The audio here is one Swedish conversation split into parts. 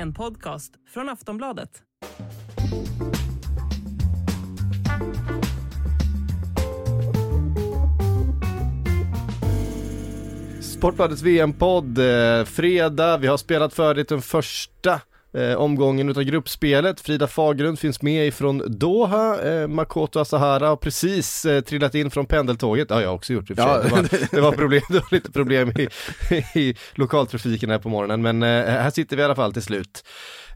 En podcast från Aftonbladet. Sportbladets VM-podd, eh, fredag, vi har spelat färdigt den första eh, omgången utav gruppspelet. Frida Fagerlund finns med ifrån Doha, eh, Makoto Asahara har precis eh, trillat in från pendeltåget, det har jag också gjort i och för sig. Ja. Det, var, det, var problem, det var lite problem i, i lokaltrafiken här på morgonen, men eh, här sitter vi i alla fall till slut.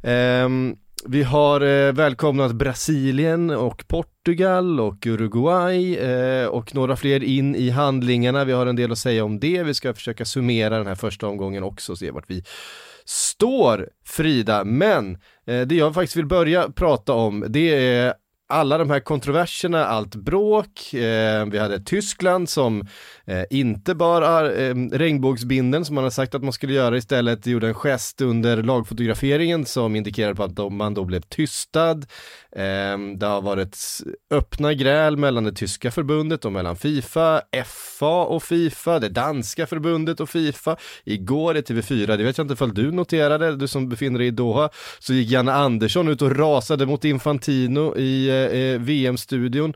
Ehm, vi har eh, välkomnat Brasilien och Portugal och Uruguay eh, och några fler in i handlingarna. Vi har en del att säga om det. Vi ska försöka summera den här första omgången också och se vart vi står Frida. Men eh, det jag faktiskt vill börja prata om det är alla de här kontroverserna, allt bråk. Eh, vi hade Tyskland som eh, inte bar eh, regnbågsbinden som man har sagt att man skulle göra istället, gjorde en gest under lagfotograferingen som indikerar på att man då blev tystad. Eh, det har varit öppna gräl mellan det tyska förbundet och mellan Fifa, FA och Fifa, det danska förbundet och Fifa. Igår i TV4, det vet jag inte ifall du noterade, du som befinner dig i Doha, så gick Janne Andersson ut och rasade mot Infantino i eh, eh VM-studion.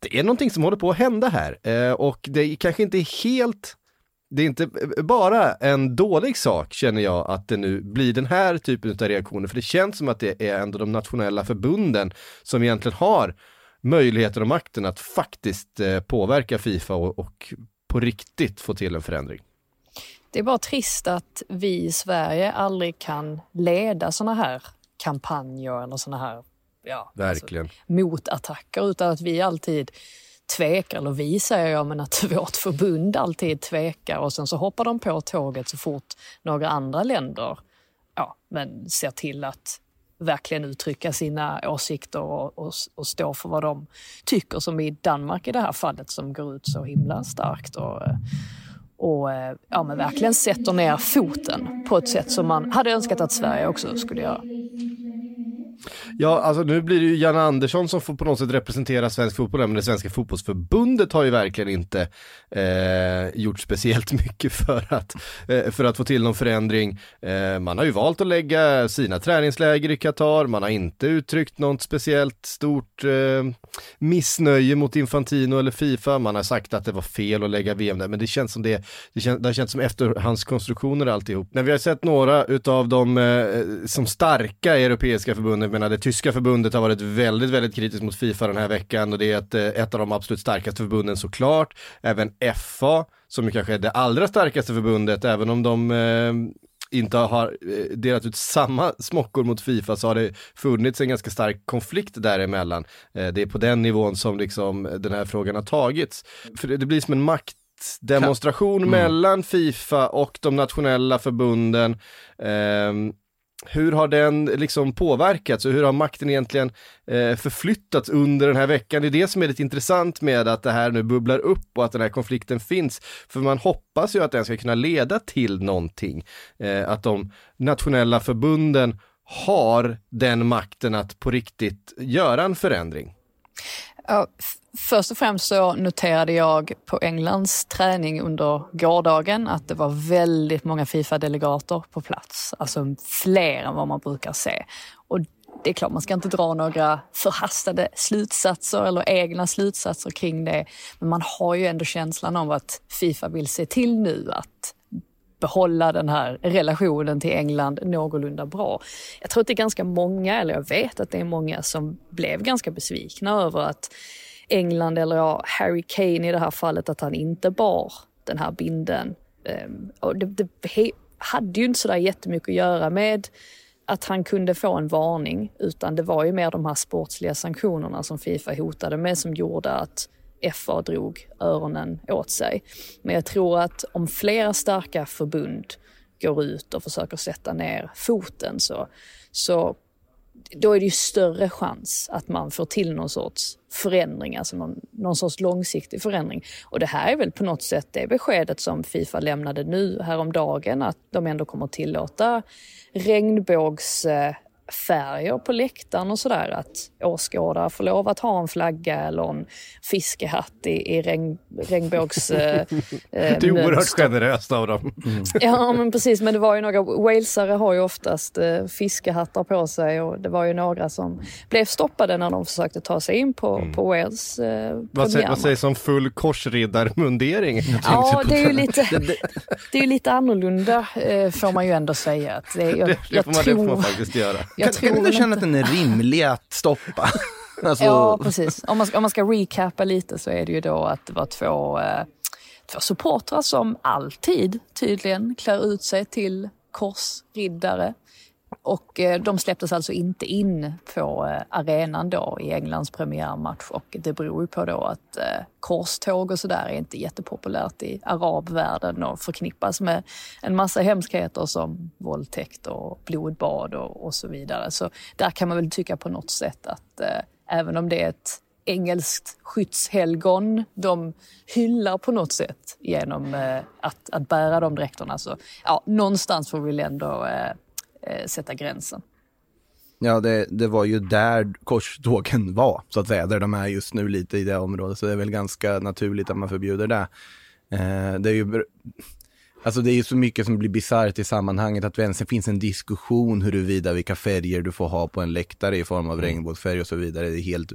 Det är någonting som håller på att hända här eh, och det är kanske inte helt det är inte eh, bara en dålig sak känner jag att det nu blir den här typen av reaktioner, för det känns som att det är ändå de nationella förbunden som egentligen har möjligheten och makten att faktiskt eh, påverka Fifa och, och på riktigt få till en förändring. Det är bara trist att vi i Sverige aldrig kan leda såna här kampanjer eller såna här ja, Verkligen. Alltså, motattacker utan att vi alltid tvekar, eller vi säger jag, men att vårt förbund alltid tvekar och sen så hoppar de på tåget så fort några andra länder ja, men ser till att verkligen uttrycka sina åsikter och, och, och stå för vad de tycker, som i Danmark i det här fallet som går ut så himla starkt och, och ja, men verkligen sätter ner foten på ett sätt som man hade önskat att Sverige också skulle göra. Ja, alltså nu blir det ju Jan Andersson som får på något sätt representera svensk fotboll, men det svenska fotbollsförbundet har ju verkligen inte eh, gjort speciellt mycket för att, eh, för att få till någon förändring. Eh, man har ju valt att lägga sina träningsläger i Qatar, man har inte uttryckt något speciellt stort eh, missnöje mot Infantino eller Fifa, man har sagt att det var fel att lägga VM där, men det känns som det, det, kän, det har känts som efterhandskonstruktioner alltihop. Men vi har sett några utav de eh, som starka europeiska förbunden menar det tyska förbundet har varit väldigt, väldigt kritiskt mot Fifa den här veckan och det är ett, ett av de absolut starkaste förbunden såklart. Även FA, som ju kanske är det allra starkaste förbundet, även om de eh, inte har eh, delat ut samma smockor mot Fifa så har det funnits en ganska stark konflikt däremellan. Eh, det är på den nivån som liksom den här frågan har tagits. För det, det blir som en makt demonstration mm. mellan Fifa och de nationella förbunden. Um, hur har den liksom påverkats och hur har makten egentligen eh, förflyttats under den här veckan? Det är det som är lite intressant med att det här nu bubblar upp och att den här konflikten finns. För man hoppas ju att den ska kunna leda till någonting. Eh, att de nationella förbunden har den makten att på riktigt göra en förändring. Ja, först och främst så noterade jag på Englands träning under gårdagen att det var väldigt många Fifa-delegater på plats. Alltså fler än vad man brukar se. Och det är klart, man ska inte dra några förhastade slutsatser eller egna slutsatser kring det. Men man har ju ändå känslan av att Fifa vill se till nu att behålla den här relationen till England någorlunda bra. Jag tror att det är ganska många, eller jag vet att det är många som blev ganska besvikna över att England, eller ja, Harry Kane i det här fallet, att han inte bar den här binden. Ehm, och det, det hade ju inte sådär jättemycket att göra med att han kunde få en varning, utan det var ju mer de här sportsliga sanktionerna som Fifa hotade med som gjorde att FA drog öronen åt sig. Men jag tror att om flera starka förbund går ut och försöker sätta ner foten så, så då är det ju större chans att man får till någon sorts förändring, alltså någon, någon sorts långsiktig förändring. Och det här är väl på något sätt det beskedet som Fifa lämnade nu häromdagen, att de ändå kommer tillåta regnbågs eh, färger på läktaren och sådär. Att åskådare får lov att ha en flagga eller en fiskehatt i, i regn, regnbågs eh, Det är oerhört generöst av dem. Mm. Ja, men precis. Men det var ju några, walesare har ju oftast eh, fiskehattar på sig och det var ju några som blev stoppade när de försökte ta sig in på, mm. på Wales eh, vad, säger, vad sägs om full korsriddarmundering? Ja, det är ju lite, det är lite annorlunda eh, får man ju ändå säga. Det, jag, det, det, får man, tror, det får man faktiskt göra. Jag kan, kan du känna att den är rimlig att stoppa? alltså... Ja, precis. Om man, ska, om man ska recappa lite så är det ju då att det var två, eh, två supportrar som alltid tydligen klär ut sig till korsriddare. Och eh, de släpptes alltså inte in på eh, arenan då i Englands premiärmatch och det beror ju på då att eh, korståg och sådär är inte jättepopulärt i arabvärlden och förknippas med en massa hemskheter som våldtäkt och blodbad och, och så vidare. Så där kan man väl tycka på något sätt att även om det är ett engelskt skyddshelgon de hyllar på något sätt genom att, att bära de dräkterna. Så ja, någonstans får vi väl ändå eh, sätta gränsen. Ja, det, det var ju där korstågen var, så att säga, där de är just nu lite i det området. Så det är väl ganska naturligt att man förbjuder det. Eh, det är ju Alltså det är ju så mycket som blir bisarrt i sammanhanget att det finns en diskussion huruvida vilka färger du får ha på en läktare i form av mm. regnbågsfärg och så vidare. Det är helt,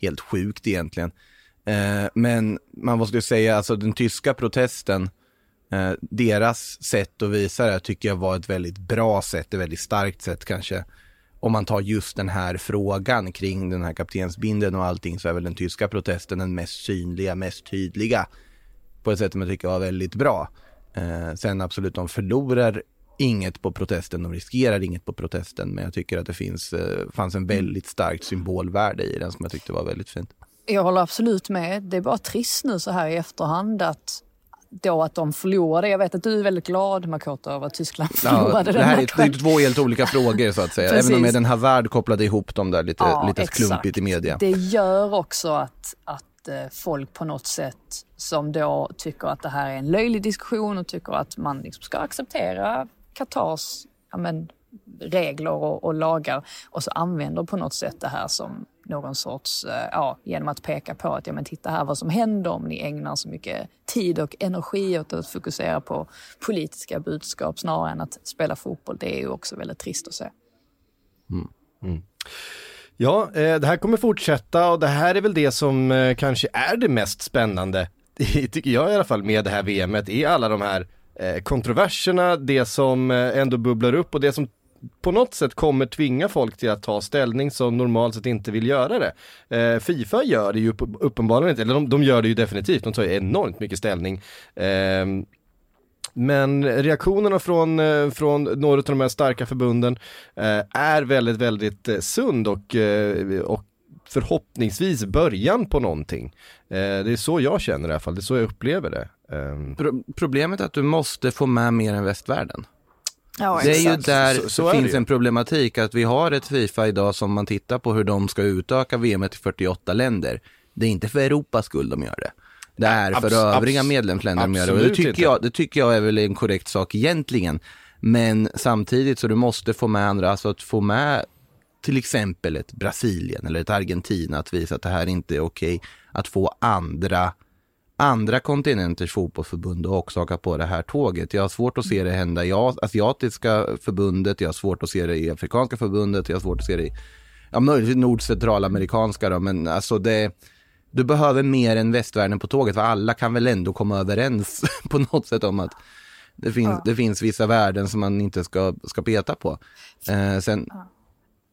helt sjukt egentligen. Eh, men man måste ju säga, alltså den tyska protesten Eh, deras sätt att visa det tycker jag var ett väldigt bra sätt, ett väldigt starkt sätt kanske. Om man tar just den här frågan kring den här kaptensbinden och allting så är väl den tyska protesten den mest synliga, mest tydliga. På ett sätt som jag tycker var väldigt bra. Eh, sen absolut, de förlorar inget på protesten, de riskerar inget på protesten, men jag tycker att det finns, eh, fanns en väldigt starkt symbolvärde i den som jag tyckte var väldigt fint. Jag håller absolut med. Det är bara trist nu så här i efterhand att då att de förlorade. Jag vet att du är väldigt glad Makoto över att Tyskland förlorade ja, det här är, det två helt olika frågor så att säga. Även om den Havard kopplade ihop dem där lite, ja, lite klumpigt i media. Det gör också att, att eh, folk på något sätt som då tycker att det här är en löjlig diskussion och tycker att man liksom ska acceptera Qatars ja, men, regler och, och, lagar och så använder på något sätt det här som någon sorts, eh, ja, genom att peka på att ja men titta här vad som händer om ni ägnar så mycket tid och energi åt att fokusera på politiska budskap snarare än att spela fotboll. Det är ju också väldigt trist att se. Mm. Mm. Ja, eh, det här kommer fortsätta och det här är väl det som eh, kanske är det mest spännande, tycker jag i alla fall, med det här VMet, i alla de här kontroverserna, det som ändå bubblar upp och det som på något sätt kommer tvinga folk till att ta ställning som normalt sett inte vill göra det. Eh, Fifa gör det ju uppenbarligen inte, eller de, de, gör det ju definitivt, de tar ju enormt mycket ställning. Eh, men reaktionerna från, eh, från några av de här starka förbunden eh, är väldigt, väldigt eh, sund och, eh, och förhoppningsvis början på någonting. det är så jag känner i alla fall, det är så jag upplever det. Ehm. Pro problemet är att du måste få med mer än västvärlden. Ja, det är ju där så, så det finns en problematik att vi har ett Fifa idag som man tittar på hur de ska utöka VM till 48 länder. Det är inte för Europas skull de gör det. Det är för abs övriga medlemsländer de gör det. Och det tycker, jag, det tycker jag är väl en korrekt sak egentligen. Men samtidigt så du måste få med andra, alltså att få med till exempel ett Brasilien eller ett Argentina att visa att det här inte är okej. Att få andra andra kontinenters fotbollsförbund och också haka på det här tåget. Jag har svårt att se det hända i asiatiska förbundet, jag har svårt att se det i afrikanska förbundet, jag har svårt att se det i, ja möjligtvis nordcentralamerikanska då, men alltså det, du behöver mer än västvärlden på tåget, för alla kan väl ändå komma överens på något sätt om att det finns, ja. det finns vissa värden som man inte ska, ska peta på. Eh, sen, ja.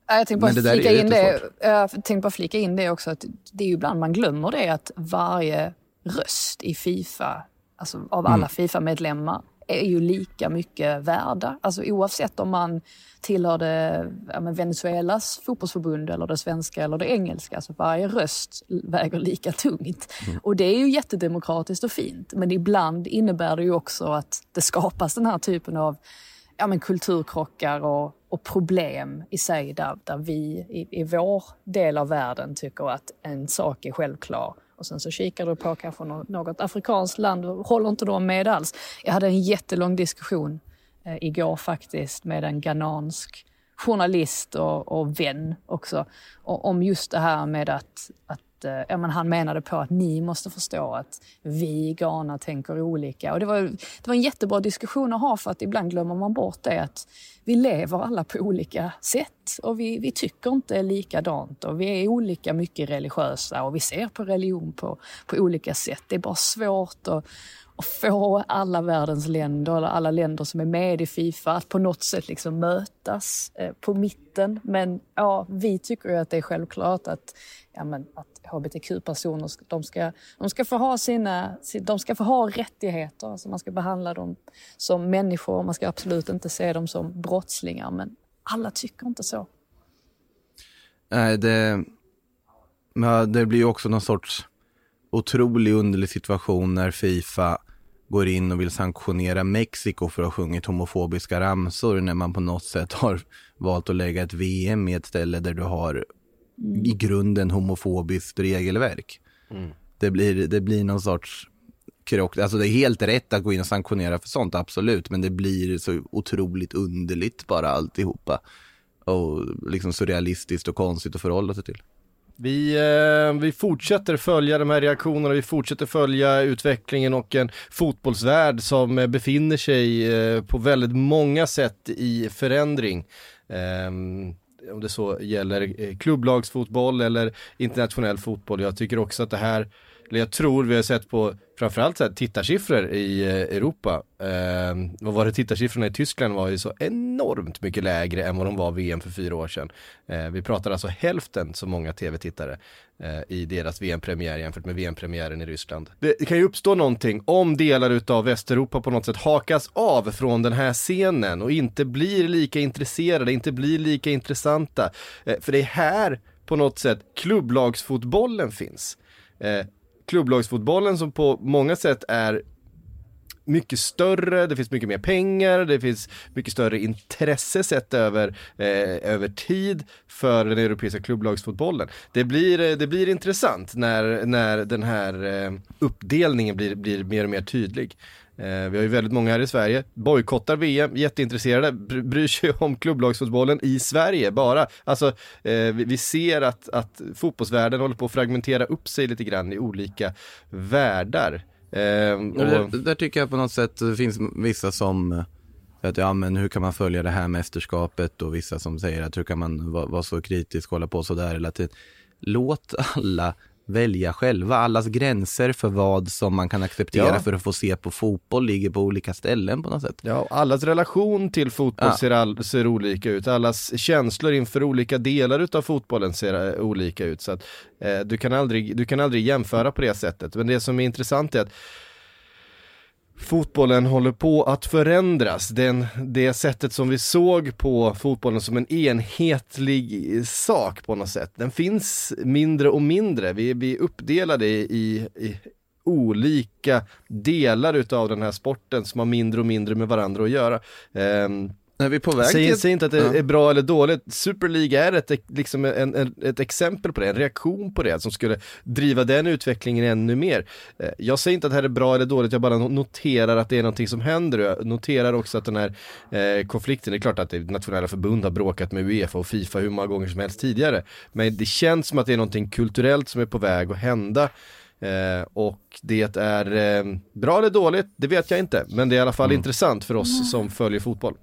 Jag tänkte bara, flika in det, jag tänkte bara flika in det också, att det är ju ibland man glömmer det att varje röst i Fifa, alltså av alla mm. Fifa-medlemmar, är ju lika mycket värda. Alltså oavsett om man tillhörde ja, Venezuelas fotbollsförbund eller det svenska eller det engelska. Så varje röst väger lika tungt. Mm. Och det är ju jättedemokratiskt och fint. Men ibland innebär det ju också att det skapas den här typen av ja, men kulturkrockar och, och problem i sig där, där vi i, i vår del av världen tycker att en sak är självklar och sen så kikar du på kanske något afrikanskt land och håller inte de med alls. Jag hade en jättelång diskussion eh, igår faktiskt med en ghanansk journalist och, och vän också och, om just det här med att, att Eh, ja, men han menade på att ni måste förstå att vi i Ghana tänker olika. Och det, var, det var en jättebra diskussion att ha för att ibland glömmer man bort det att vi lever alla på olika sätt och vi, vi tycker inte likadant och vi är olika mycket religiösa och vi ser på religion på, på olika sätt. Det är bara svårt att, och få alla världens länder, eller alla länder som är med i Fifa, att på något sätt liksom mötas eh, på mitten. Men ja, vi tycker ju att det är självklart att, ja, men, att hbtq-personer de ska, de ska få ha sina, de ska få ha rättigheter. Alltså man ska behandla dem som människor. Man ska absolut inte se dem som brottslingar. Men alla tycker inte så. Nej, det, det blir ju också någon sorts otrolig underlig situation när Fifa går in och vill sanktionera Mexiko för att ha sjungit homofobiska ramsor när man på något sätt har valt att lägga ett VM i ett ställe där du har i grunden homofobiskt regelverk. Mm. Det, blir, det blir någon sorts krock. Alltså det är helt rätt att gå in och sanktionera för sånt, absolut. Men det blir så otroligt underligt bara alltihopa. Och liksom surrealistiskt och konstigt att förhålla sig till. Vi, eh, vi fortsätter följa de här reaktionerna, vi fortsätter följa utvecklingen och en fotbollsvärld som befinner sig eh, på väldigt många sätt i förändring. Eh, om det så gäller eh, klubblagsfotboll eller internationell fotboll. Jag tycker också att det här, eller jag tror vi har sett på framförallt så här, tittarsiffror i eh, Europa. Eh, vad var det tittarsiffrorna i Tyskland var ju så enormt mycket lägre än vad de var VM för fyra år sedan. Eh, vi pratar alltså hälften så många tv-tittare eh, i deras VM-premiär jämfört med VM-premiären i Ryssland. Det, kan ju uppstå någonting om delar utav Västeuropa på något sätt hakas av från den här scenen och inte blir lika intresserade, inte blir lika intressanta. Eh, för det är här på något sätt klubblagsfotbollen finns. Eh, klubblagsfotbollen som på många sätt är mycket större, det finns mycket mer pengar, det finns mycket större intresse sett över, eh, över tid för den europeiska klubblagsfotbollen. Det blir, eh, det blir intressant när, när den här eh, uppdelningen blir, blir mer och mer tydlig. Eh, vi har ju väldigt många här i Sverige, bojkottar VM, jätteintresserade, bryr sig om klubblagsfotbollen i Sverige bara. Alltså, eh, vi, ser att, att fotbollsvärlden håller på att fragmentera upp sig lite grann i olika världar. Eh, och... där, där, tycker jag på något sätt det finns vissa som eh, att ja men hur kan man följa det här mästerskapet och vissa som säger att hur kan man vara, vara så kritisk och hålla på sådär hela tiden. Låt alla välja själva. Allas gränser för vad som man kan acceptera ja. för att få se på fotboll ligger på olika ställen på något sätt. Ja, allas relation till fotboll ja. ser, all, ser olika ut. Allas känslor inför olika delar utav fotbollen ser uh, olika ut. Så att, uh, du, kan aldrig, du kan aldrig jämföra på det sättet. Men det som är intressant är att fotbollen håller på att förändras. Den, det sättet som vi såg på fotbollen som en enhetlig sak på något sätt, den finns mindre och mindre. Vi, vi är uppdelade i, i olika delar utav den här sporten som har mindre och mindre med varandra att göra. Um, är vi på väg Säg, till... säg inte att det ja. är bra eller dåligt, Super League är ett, liksom en, en, ett exempel på det, en reaktion på det som skulle driva den utvecklingen ännu mer. Eh, jag säger inte att det här är bra eller dåligt, jag bara noterar att det är någonting som händer och jag noterar också att den här eh, konflikten, det är klart att det nationella förbund har bråkat med Uefa och Fifa hur många gånger som helst tidigare, men det känns som att det är någonting kulturellt som är på väg att hända Eh, och det är eh, bra eller dåligt, det vet jag inte. Men det är i alla fall mm. intressant för oss mm. som följer fotboll.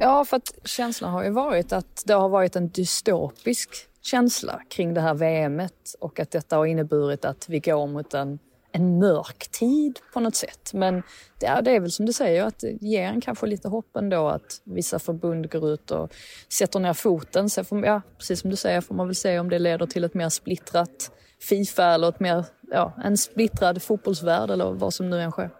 Ja, för att känslan har ju varit att det har varit en dystopisk känsla kring det här VMet och att detta har inneburit att vi går mot en, en mörk tid på något sätt. Men det är, det är väl som du säger, att det ger en kanske lite hopp ändå att vissa förbund går ut och sätter ner foten. Sen får, ja, precis som du säger får man väl se om det leder till ett mer splittrat Fifa eller ett mer, ja, en splittrad fotbollsvärld eller vad som nu än sker.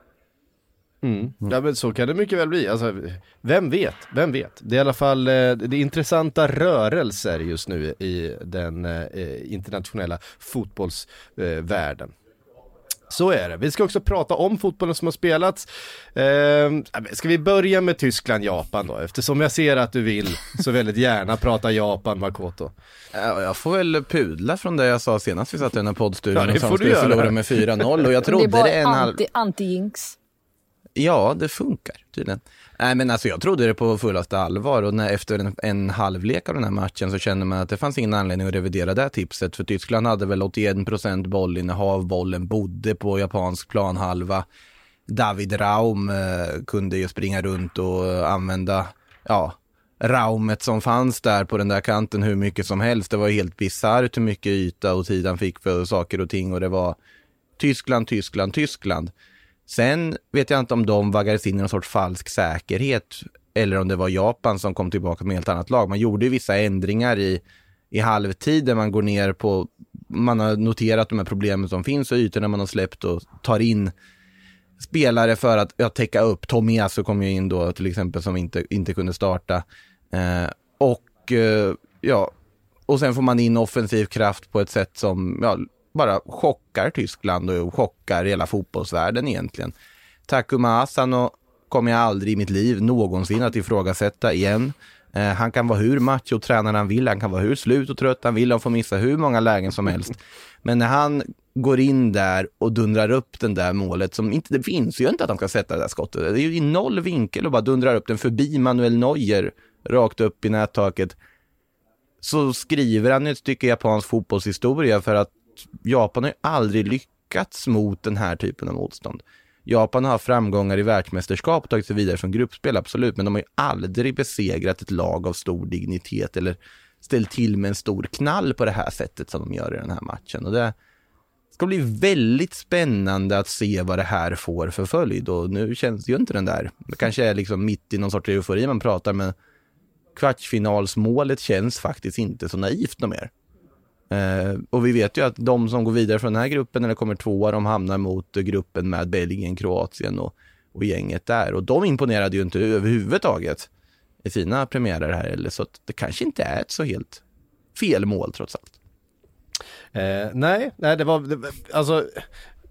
Mm. mm. Ja men så kan det mycket väl bli. Alltså, vem vet, vem vet. Det är i alla fall eh, det är intressanta rörelser just nu i den eh, internationella fotbollsvärlden. Eh, så är det. Vi ska också prata om fotbollen som har spelats. Eh, ska vi börja med Tyskland, Japan då? Eftersom jag ser att du vill så väldigt gärna prata Japan, Makoto. jag får väl pudla från det jag sa senast vi satt i den här poddstudion ja, och sa skulle förlora med 4-0 och jag trodde det, är bara det en anti-jinx. Ja, det funkar tydligen. Nej, men alltså jag trodde det på fullaste allvar och när, efter en, en halvlek av den här matchen så kände man att det fanns ingen anledning att revidera det här tipset. För Tyskland hade väl 81 procent bollinnehav, bollen bodde på japansk planhalva. David Raum eh, kunde ju springa runt och använda, ja, raumet som fanns där på den där kanten hur mycket som helst. Det var helt bisarrt hur mycket yta och tid han fick för saker och ting och det var Tyskland, Tyskland, Tyskland. Sen vet jag inte om de vaggades in i någon sorts falsk säkerhet eller om det var Japan som kom tillbaka med ett helt annat lag. Man gjorde ju vissa ändringar i, i halvtid där man går ner på, man har noterat de här problemen som finns och ytorna man har släppt och tar in spelare för att ja, täcka upp. Tomiasu kom ju in då till exempel som inte, inte kunde starta. Eh, och eh, ja, och sen får man in offensiv kraft på ett sätt som ja, bara chockar Tyskland och chockar hela fotbollsvärlden egentligen. Takuma Asano kommer jag aldrig i mitt liv någonsin att ifrågasätta igen. Eh, han kan vara hur macho tränare han vill, han kan vara hur slut och trött han vill, han får missa hur många lägen som helst. Men när han går in där och dundrar upp den där målet som inte, det finns ju inte att han ska sätta det där skottet. Det är ju i noll vinkel och bara dundrar upp den förbi Manuel Neuer rakt upp i nättaket. Så skriver han ett stycke japansk fotbollshistoria för att Japan har ju aldrig lyckats mot den här typen av motstånd. Japan har framgångar i världsmästerskap och tagit sig vidare från gruppspel, absolut, men de har ju aldrig besegrat ett lag av stor dignitet eller ställt till med en stor knall på det här sättet som de gör i den här matchen. Och det ska bli väldigt spännande att se vad det här får för följd och nu känns ju inte den där, det kanske är liksom mitt i någon sorts eufori man pratar, men kvartsfinalsmålet känns faktiskt inte så naivt något mer. Eh, och vi vet ju att de som går vidare från den här gruppen eller kommer tvåa, de hamnar mot gruppen med Belgien, Kroatien och, och gänget där. Och de imponerade ju inte överhuvudtaget i sina premiärer här eller så att det kanske inte är ett så helt fel mål trots allt. Eh, nej, nej det var, det, alltså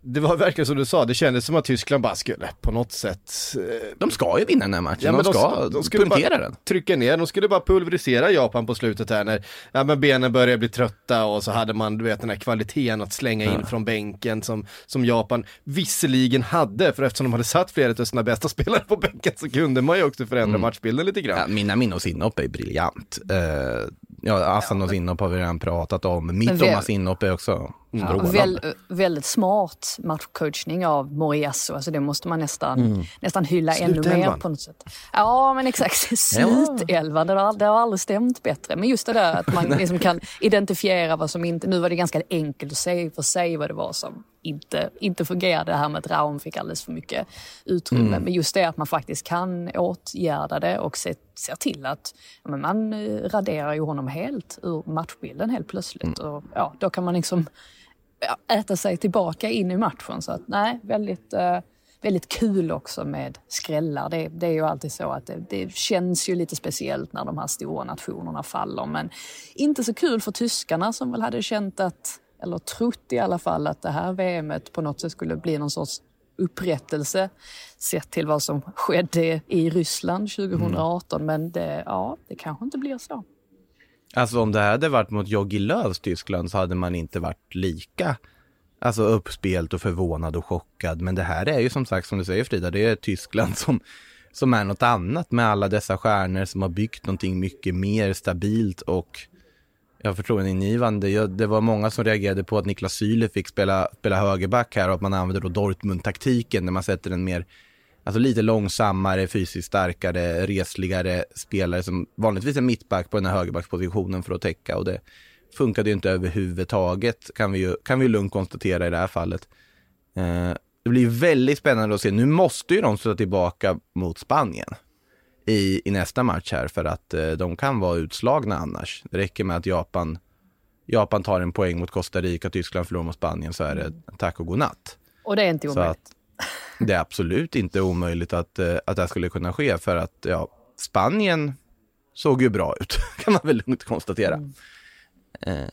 det var verkligen som du sa, det kändes som att Tyskland bara skulle på något sätt eh... De ska ju vinna den här matchen, ja, de, de ska de skulle punktera den. Trycka ner, de skulle bara pulverisera Japan på slutet här när ja, men benen började bli trötta och så hade man du vet den här kvaliteten att slänga in ja. från bänken som, som Japan visserligen hade, för eftersom de hade satt flera av sina bästa spelare på bänken så kunde man ju också förändra mm. matchbilden lite grann. Ja, mina Minnos inhopp är briljant. Uh, ja, Asanos ja, inhopp har vi redan pratat om, Mittomas inhopp är också Ja, väl, väldigt smart matchcoachning av Moriasso, alltså det måste man nästan, mm. nästan hylla Slutelvan. ännu mer på något sätt. Ja men exakt, slutelvan, det har, det har aldrig stämt bättre. Men just det där att man liksom kan identifiera vad som inte, nu var det ganska enkelt att se för sig vad det var som inte, inte fungerade. Det här med att Raum fick alldeles för mycket utrymme. Mm. Men just det att man faktiskt kan åtgärda det och se, se till att men man eh, raderar ju honom helt ur matchbilden helt plötsligt. Mm. Och, ja, då kan man liksom äta sig tillbaka in i matchen. Så att nej, väldigt, eh, väldigt kul också med skrällar. Det, det är ju alltid så att det, det, känns ju lite speciellt när de här stora nationerna faller. Men inte så kul för tyskarna som väl hade känt att, eller trott i alla fall, att det här VMet på något sätt skulle bli någon sorts upprättelse sett till vad som skedde i Ryssland 2018. Mm. Men det, ja, det kanske inte blir så. Alltså om det hade varit mot Jogi Löws Tyskland så hade man inte varit lika alltså uppspelt och förvånad och chockad. Men det här är ju som sagt, som du säger Frida, det är Tyskland som, som är något annat med alla dessa stjärnor som har byggt någonting mycket mer stabilt och jag förtroendeingivande. Det var många som reagerade på att Niklas Syle fick spela, spela högerback här och att man använder då Dortmund-taktiken när man sätter en mer Alltså lite långsammare, fysiskt starkare, resligare spelare som vanligtvis är mittback på den här högerbackspositionen för att täcka och det funkade ju inte överhuvudtaget kan vi ju, kan vi lugnt konstatera i det här fallet. Eh, det blir väldigt spännande att se. Nu måste ju de stå tillbaka mot Spanien i, i nästa match här för att eh, de kan vara utslagna annars. Det räcker med att Japan, Japan tar en poäng mot Costa Rica, Tyskland förlorar mot Spanien så är det tack och godnatt. Och det är inte omöjligt. det är absolut inte omöjligt att, eh, att det skulle kunna ske för att ja, Spanien såg ju bra ut, kan man väl lugnt konstatera. Mm. Eh.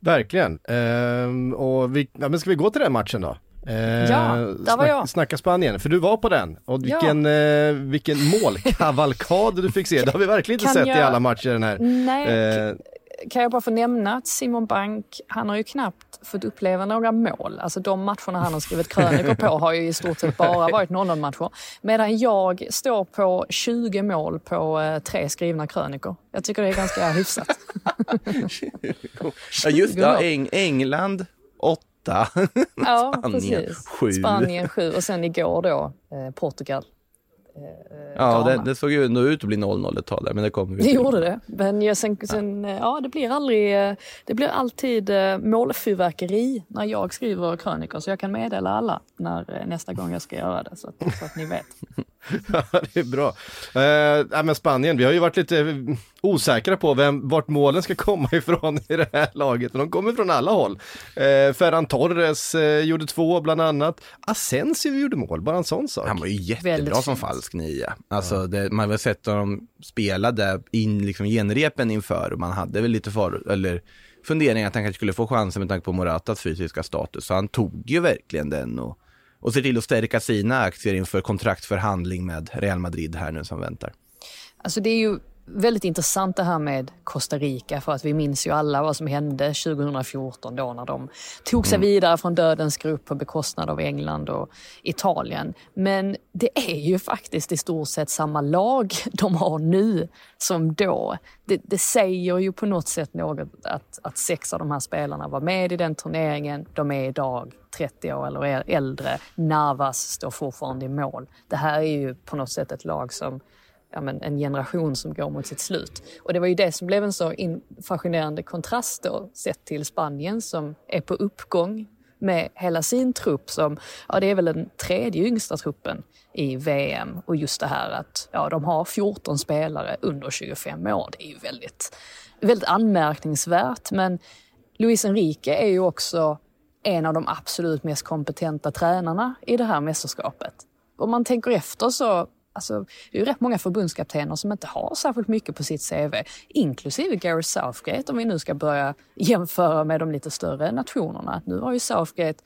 Verkligen. Ehm, och vi, ja, men ska vi gå till den matchen då? Eh, ja, där var jag. Snacka Spanien, för du var på den. Och vilken, ja. eh, vilken målkavalkad du fick se. Det har vi verkligen inte sett jag... i alla matcher den här. Nej, eh, kan jag bara få nämna att Simon Bank, han har ju knappt fått uppleva några mål. Alltså de matcherna han har skrivit krönikor på har ju i stort sett bara varit 0-0-matcher. Medan jag står på 20 mål på eh, tre skrivna krönikor. Jag tycker det är ganska hyfsat. ja, just det. Eng England 8. Ja, Spanien 7. Spanien 7 och sen igår då eh, Portugal Eh, ja, det, det, såg ju ändå ut att bli 0-0 ett tag där, men det kommer vi Det gjorde det. Men jag, sen, sen, ja. ja. det blir aldrig, eh, det blir alltid eh, målfyrverkeri när jag skriver krönikor, så jag kan meddela alla när nästa gång jag ska göra det, så att, så att ni vet. ja, det är bra. Eh, men Spanien, vi har ju varit lite osäkra på vem, vart målen ska komma ifrån i det här laget. Och de kommer från alla håll. Eh, Ferran Torres eh, gjorde två bland annat. Asensio gjorde mål, bara en sån sak. Han var ju jättebra som falsk nia. Alltså, ja. det, man har sett dem spela där in liksom genrepen inför och man hade väl lite far eller funderingar att han kanske skulle få chansen med tanke på Moratas fysiska status. Så han tog ju verkligen den och och ser till att stärka sina aktier inför kontraktförhandling med Real Madrid här nu som väntar. Alltså det är ju väldigt intressant det här med Costa Rica för att vi minns ju alla vad som hände 2014 då när de tog sig mm. vidare från dödens grupp på bekostnad av England och Italien. Men det är ju faktiskt i stort sett samma lag de har nu som då. Det, det säger ju på något sätt något att, att sex av de här spelarna var med i den turneringen. De är idag 30 år eller äldre. Navas står fortfarande i mål. Det här är ju på något sätt ett lag som ja, men en generation som går mot sitt slut. Och det var ju det som blev en så fascinerande kontrast då, sett till Spanien som är på uppgång med hela sin trupp som, ja det är väl den tredje yngsta truppen i VM och just det här att ja, de har 14 spelare under 25 år. Det är ju väldigt, väldigt anmärkningsvärt men Luis Enrique är ju också en av de absolut mest kompetenta tränarna i det här mästerskapet. Om man tänker efter så Alltså, det är ju rätt många förbundskaptener som inte har särskilt mycket på sitt CV, inklusive Gary Southgate om vi nu ska börja jämföra med de lite större nationerna. Nu har ju Southgate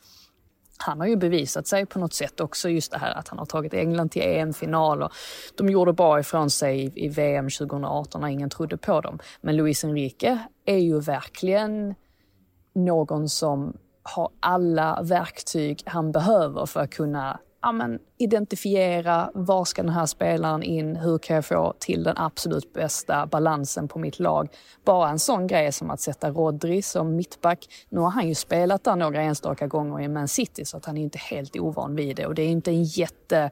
han har ju bevisat sig på något sätt också, just det här att han har tagit England till EM-final och de gjorde bra ifrån sig i, i VM 2018 när ingen trodde på dem. Men Luis Enrique är ju verkligen någon som har alla verktyg han behöver för att kunna ja, men, identifiera var ska den här spelaren in, hur kan jag få till den absolut bästa balansen på mitt lag. Bara en sån grej som att sätta Rodri som mittback. Nu har han ju spelat där några enstaka gånger i Man City så att han är inte helt ovan vid det och det är inte en jätte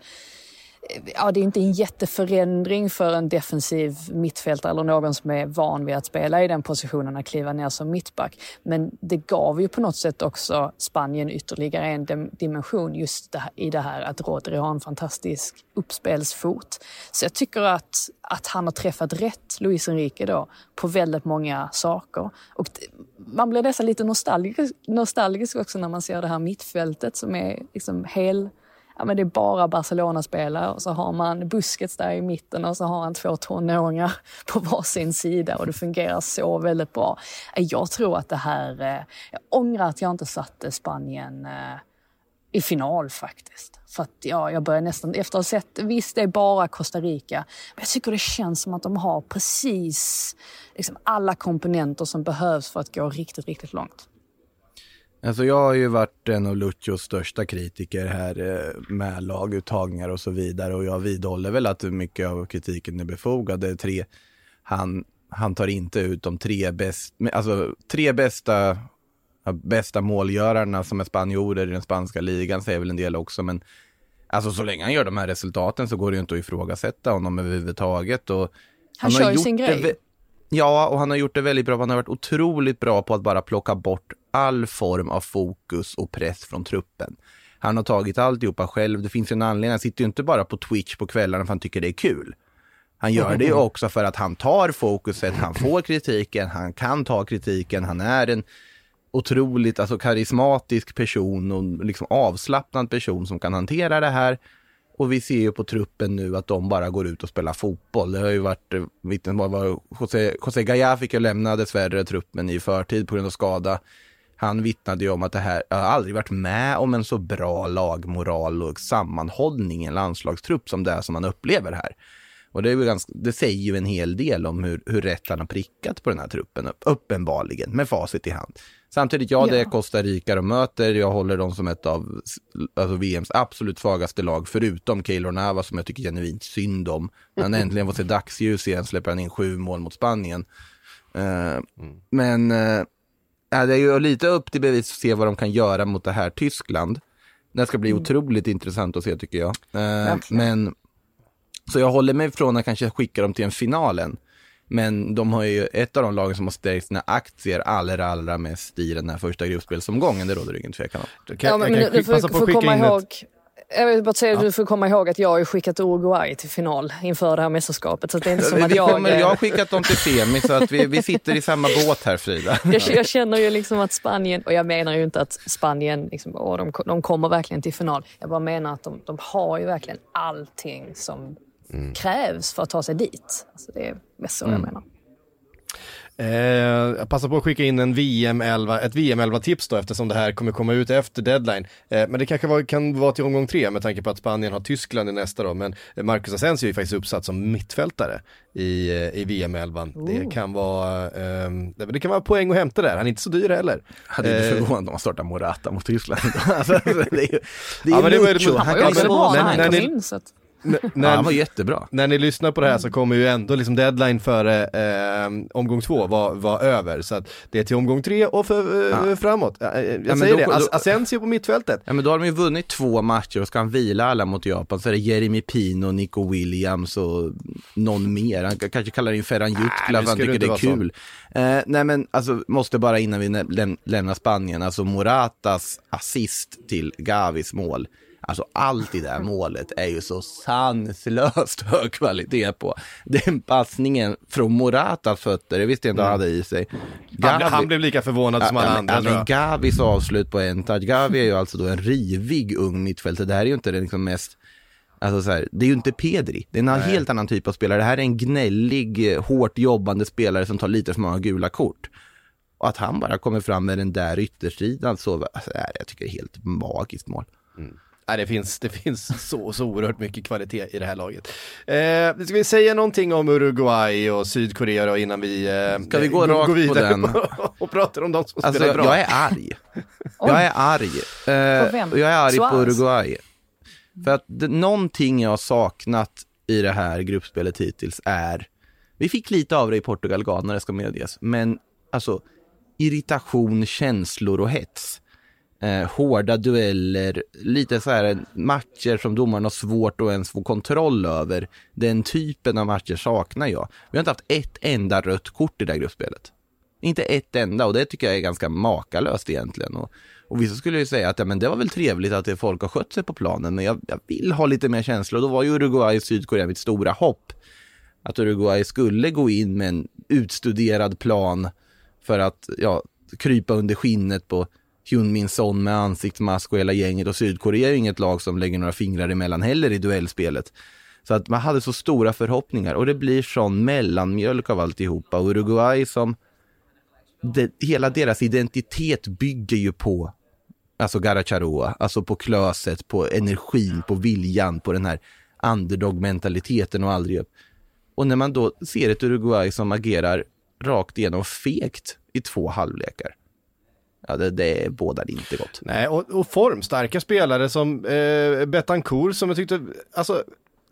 ja, det är inte en jätteförändring för en defensiv mittfältare eller någon som är van vid att spela i den positionen att kliva ner som mittback. Men det gav ju på något sätt också Spanien ytterligare en dimension just i det här att Rodri har en fantastisk uppspelsfot. Så jag tycker att, att han har träffat rätt, Luis Enrique då, på väldigt många saker. Och man blir nästan lite nostalgisk, nostalgisk också när man ser det här mittfältet som är liksom hel ja, men det är bara Barcelona-spelare och så har man buskets där i mitten och så har han två tonåringar på varsin sida och det fungerar så väldigt bra. Jag tror att det här, eh, jag ångrar att jag inte satte Spanien eh, i final faktiskt. För att ja, jag börjar nästan, efter att ha sett, visst det är bara Costa Rica, men jag tycker det känns som att de har precis liksom, alla komponenter som behövs för att gå riktigt, riktigt långt. Alltså jag har ju varit en av Lucios största kritiker här eh, med laguttagningar och så vidare och jag vidhåller väl att mycket av kritiken är befogad. Det är tre, han, han tar inte ut de tre, bäst, alltså, tre bästa, bästa målgörarna som är spanjorer i den spanska ligan, säger väl en del också, men alltså så länge han gör de här resultaten så går det ju inte att ifrågasätta honom överhuvudtaget. Och han, han kör ju sin grej. Ja, och han har gjort det väldigt bra. Han har varit otroligt bra på att bara plocka bort all form av fokus och press från truppen. Han har tagit alltihopa själv. Det finns en anledning. Han sitter ju inte bara på Twitch på kvällarna för han tycker det är kul. Han gör det också för att han tar fokuset, han får kritiken, han kan ta kritiken, han är en otroligt alltså, karismatisk person och liksom avslappnad person som kan hantera det här. Och vi ser ju på truppen nu att de bara går ut och spelar fotboll. Det har ju varit eh, vittnesmål, José, José Gaya fick ju lämna dessvärre truppen i förtid på grund av skada. Han vittnade ju om att det här, jag har aldrig varit med om en så bra lagmoral och sammanhållning i en landslagstrupp som det är som man upplever här. Och det, är ganska, det säger ju en hel del om hur, hur rätt han har prickat på den här truppen, uppenbarligen, med facit i hand. Samtidigt, ja, det är Costa Rica de möter. Jag håller dem som ett av alltså VMs absolut svagaste lag, förutom Keylor Nava som jag tycker genuint synd om. När han äntligen får se dagsljus igen släpper han in sju mål mot Spanien. Uh, mm. Men uh, ja, det är ju lite upp till bevis att se vad de kan göra mot det här Tyskland. Det ska bli mm. otroligt intressant att se tycker jag. Uh, men så jag håller mig från att kanske skicka dem till en finalen. Men de har ju ett av de lagen som har stärkt sina aktier allra, allra mest i den här första gruppspelsomgången. Det råder det ingen tvekan om. Du kan, ja, men, men du får, får komma ihåg, jag vill bara säga att ja. du får komma ihåg att jag har skickat Uruguay till final inför det här mästerskapet. Så det är inte som att jag... Kommer, jag har skickat dem till semi så att vi, vi sitter i samma båt här Frida. Jag, jag, känner ju liksom att Spanien, och jag menar ju inte att Spanien, liksom, åh, de, de kommer verkligen till final. Jag bara menar att de, de har ju verkligen allting som mm. krävs för att ta sig dit. Alltså det är mest så mm. jag menar. Eh, jag passar på att skicka in en VM11, ett VM11-tips då eftersom det här kommer komma ut efter deadline. Eh, men det kanske var, kan vara till omgång tre med tanke på att Spanien har Tyskland i nästa då. Men Marcus Asensio är ju faktiskt uppsatt som mittfältare i, eh, i VM11. Oh. Det kan vara eh, det kan vara poäng att hämta där, han är inte så dyr heller. Hade inte eh, förvånat om man startar Morata mot Tyskland. alltså, det är ju, det är ja, ju Lucho. Han, han, han, han, han, han, han, när, ja, han var jättebra. När ni lyssnar på det här så kommer ju ändå liksom deadline före eh, omgång två var, var över. Så att det är till omgång tre och för, ja. framåt. Jag, jag ja, säger då, det, As Asensio på mittfältet. Ja men då har de ju vunnit två matcher och ska han vila alla mot Japan så är det Jeremy Pino, Nico Williams och någon mer. Han kanske kallar in Ferran Jutgla för han tycker det är kul. Eh, nej men alltså måste bara innan vi läm lämnar Spanien, alltså Moratas assist till Gavis mål Alltså allt i det här målet är ju så sanslöst hög kvalitet på. Den passningen från Moratas fötter, det visste jag inte han hade i sig. Gavi, han, blev lika förvånad som alla andra. Men Gavis avslut på en touch. Gavi är ju alltså då en rivig ung mittfältare. Det här är ju inte den liksom mest Alltså så här, det är ju inte Pedri, det är en Nej. helt annan typ av spelare. Det här är en gnällig, hårt jobbande spelare som tar lite för många gula kort. Och att han bara kommer fram med den där yttersidan så, alltså, jag tycker det är helt magiskt mål. Mm. Nej, det finns, det finns så, så oerhört mycket kvalitet i det här laget. Eh, ska vi säga någonting om Uruguay och Sydkorea då innan vi, eh, Ska vi gå rakt går vidare på den? och pratar om de som alltså, spelar bra? Jag är arg. jag är arg. Eh, vem? jag är arg Suarez. på Uruguay. För att det, någonting jag har saknat i det här gruppspelet hittills är, vi fick lite av det i Portugal, Ghana, det ska medges, men alltså irritation, känslor och hets eh, hårda dueller, lite så här matcher som domaren har svårt att ens få kontroll över. Den typen av matcher saknar jag. Vi har inte haft ett enda rött kort i det här gruppspelet. Inte ett enda och det tycker jag är ganska makalöst egentligen. Och, och vissa skulle ju säga att ja, men det var väl trevligt att folk har skött sig på planen, men jag, jag vill ha lite mer känsla. Och Då var ju Uruguay och Sydkorea mitt stora hopp. Att Uruguay skulle gå in med en utstuderad plan för att ja, krypa under skinnet på Hyun Min Son med ansiktsmask och hela gänget och Sydkorea är ju inget lag som lägger några fingrar emellan heller i duellspelet. Så att man hade så stora förhoppningar och det blir sån mellanmjölk av alltihopa. Uruguay som, det, hela deras identitet bygger ju på alltså Garacharoa, alltså på klöset, på energin, på viljan, på den här underdog-mentaliteten och aldrig upp. Och när man då ser ett Uruguay som agerar rakt igenom fegt i två halvlekar, Ja, det, det bådar inte gott. Nej, och, och formstarka spelare som eh, Betancourt som jag tyckte, alltså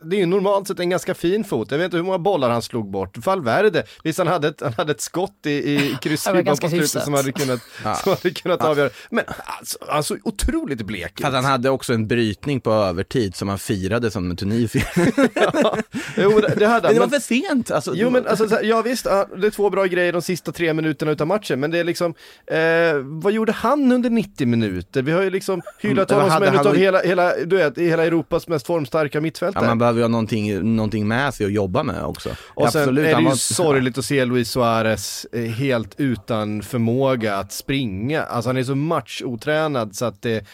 det är ju normalt sett en ganska fin fot. Jag vet inte hur många bollar han slog bort. Valverde, visst han hade ett, han hade ett skott i, i kryssribban på slutet som hade kunnat, ja. som hade kunnat ja. avgöra. Men alltså, han såg otroligt blek ut. han hade också en brytning på övertid som han firade som med Tunisien. ja, jo, det, det hade han. Men det var för sent. Alltså, jo men alltså, här, ja visst, det är två bra grejer de sista tre minuterna utav matchen, men det är liksom, eh, vad gjorde han under 90 minuter? Vi har ju liksom hyllat honom som en utav hela, hela, du vet, hela Europas mest formstarka mittfältare behöver ha någonting, någonting med sig att jobba med också. Och sen Absolut, är det ju var... sorgligt att se Luis Suarez eh, helt utan förmåga att springa. Alltså han är så matchotränad så att det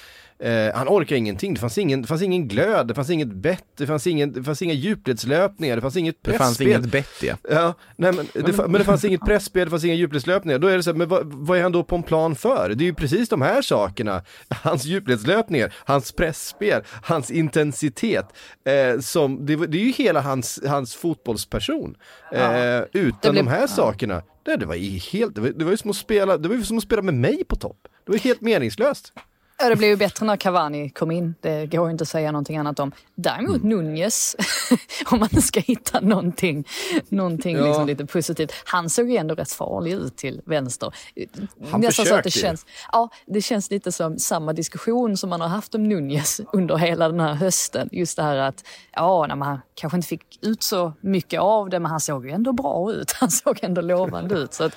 Eh, han orkar ingenting, det fanns ingen, det fanns ingen glöd, det fanns inget bett, det fanns, ingen, det fanns inga djupledslöpningar, det fanns inget pressspel. Det fanns inget bett ja. ja nej, men, det, men det fanns inget pressspel, det fanns inga djupledslöpningar. Då är det så här, men vad, vad, är han då på en plan för? Det är ju precis de här sakerna, hans djupledslöpningar, hans pressspel, hans intensitet, eh, som, det, det, är ju hela hans, hans fotbollsperson. Eh, utan blev, de här ja. sakerna, det, det var helt, det var, det var ju som att spela, det var ju som att spela med mig på topp. Det var helt meningslöst. Ja, det blev ju bättre när Cavani kom in. Det går inte att säga någonting annat om. Däremot mm. Nunez, om man ska hitta någonting, någonting ja. liksom lite positivt. Han såg ju ändå rätt farlig ut till vänster. Han Nästan så att det känns, ja, det känns lite som samma diskussion som man har haft om Nunez under hela den här hösten. Just det här att, ja, när man kanske inte fick ut så mycket av det, men han såg ju ändå bra ut. Han såg ändå lovande ut. Så att,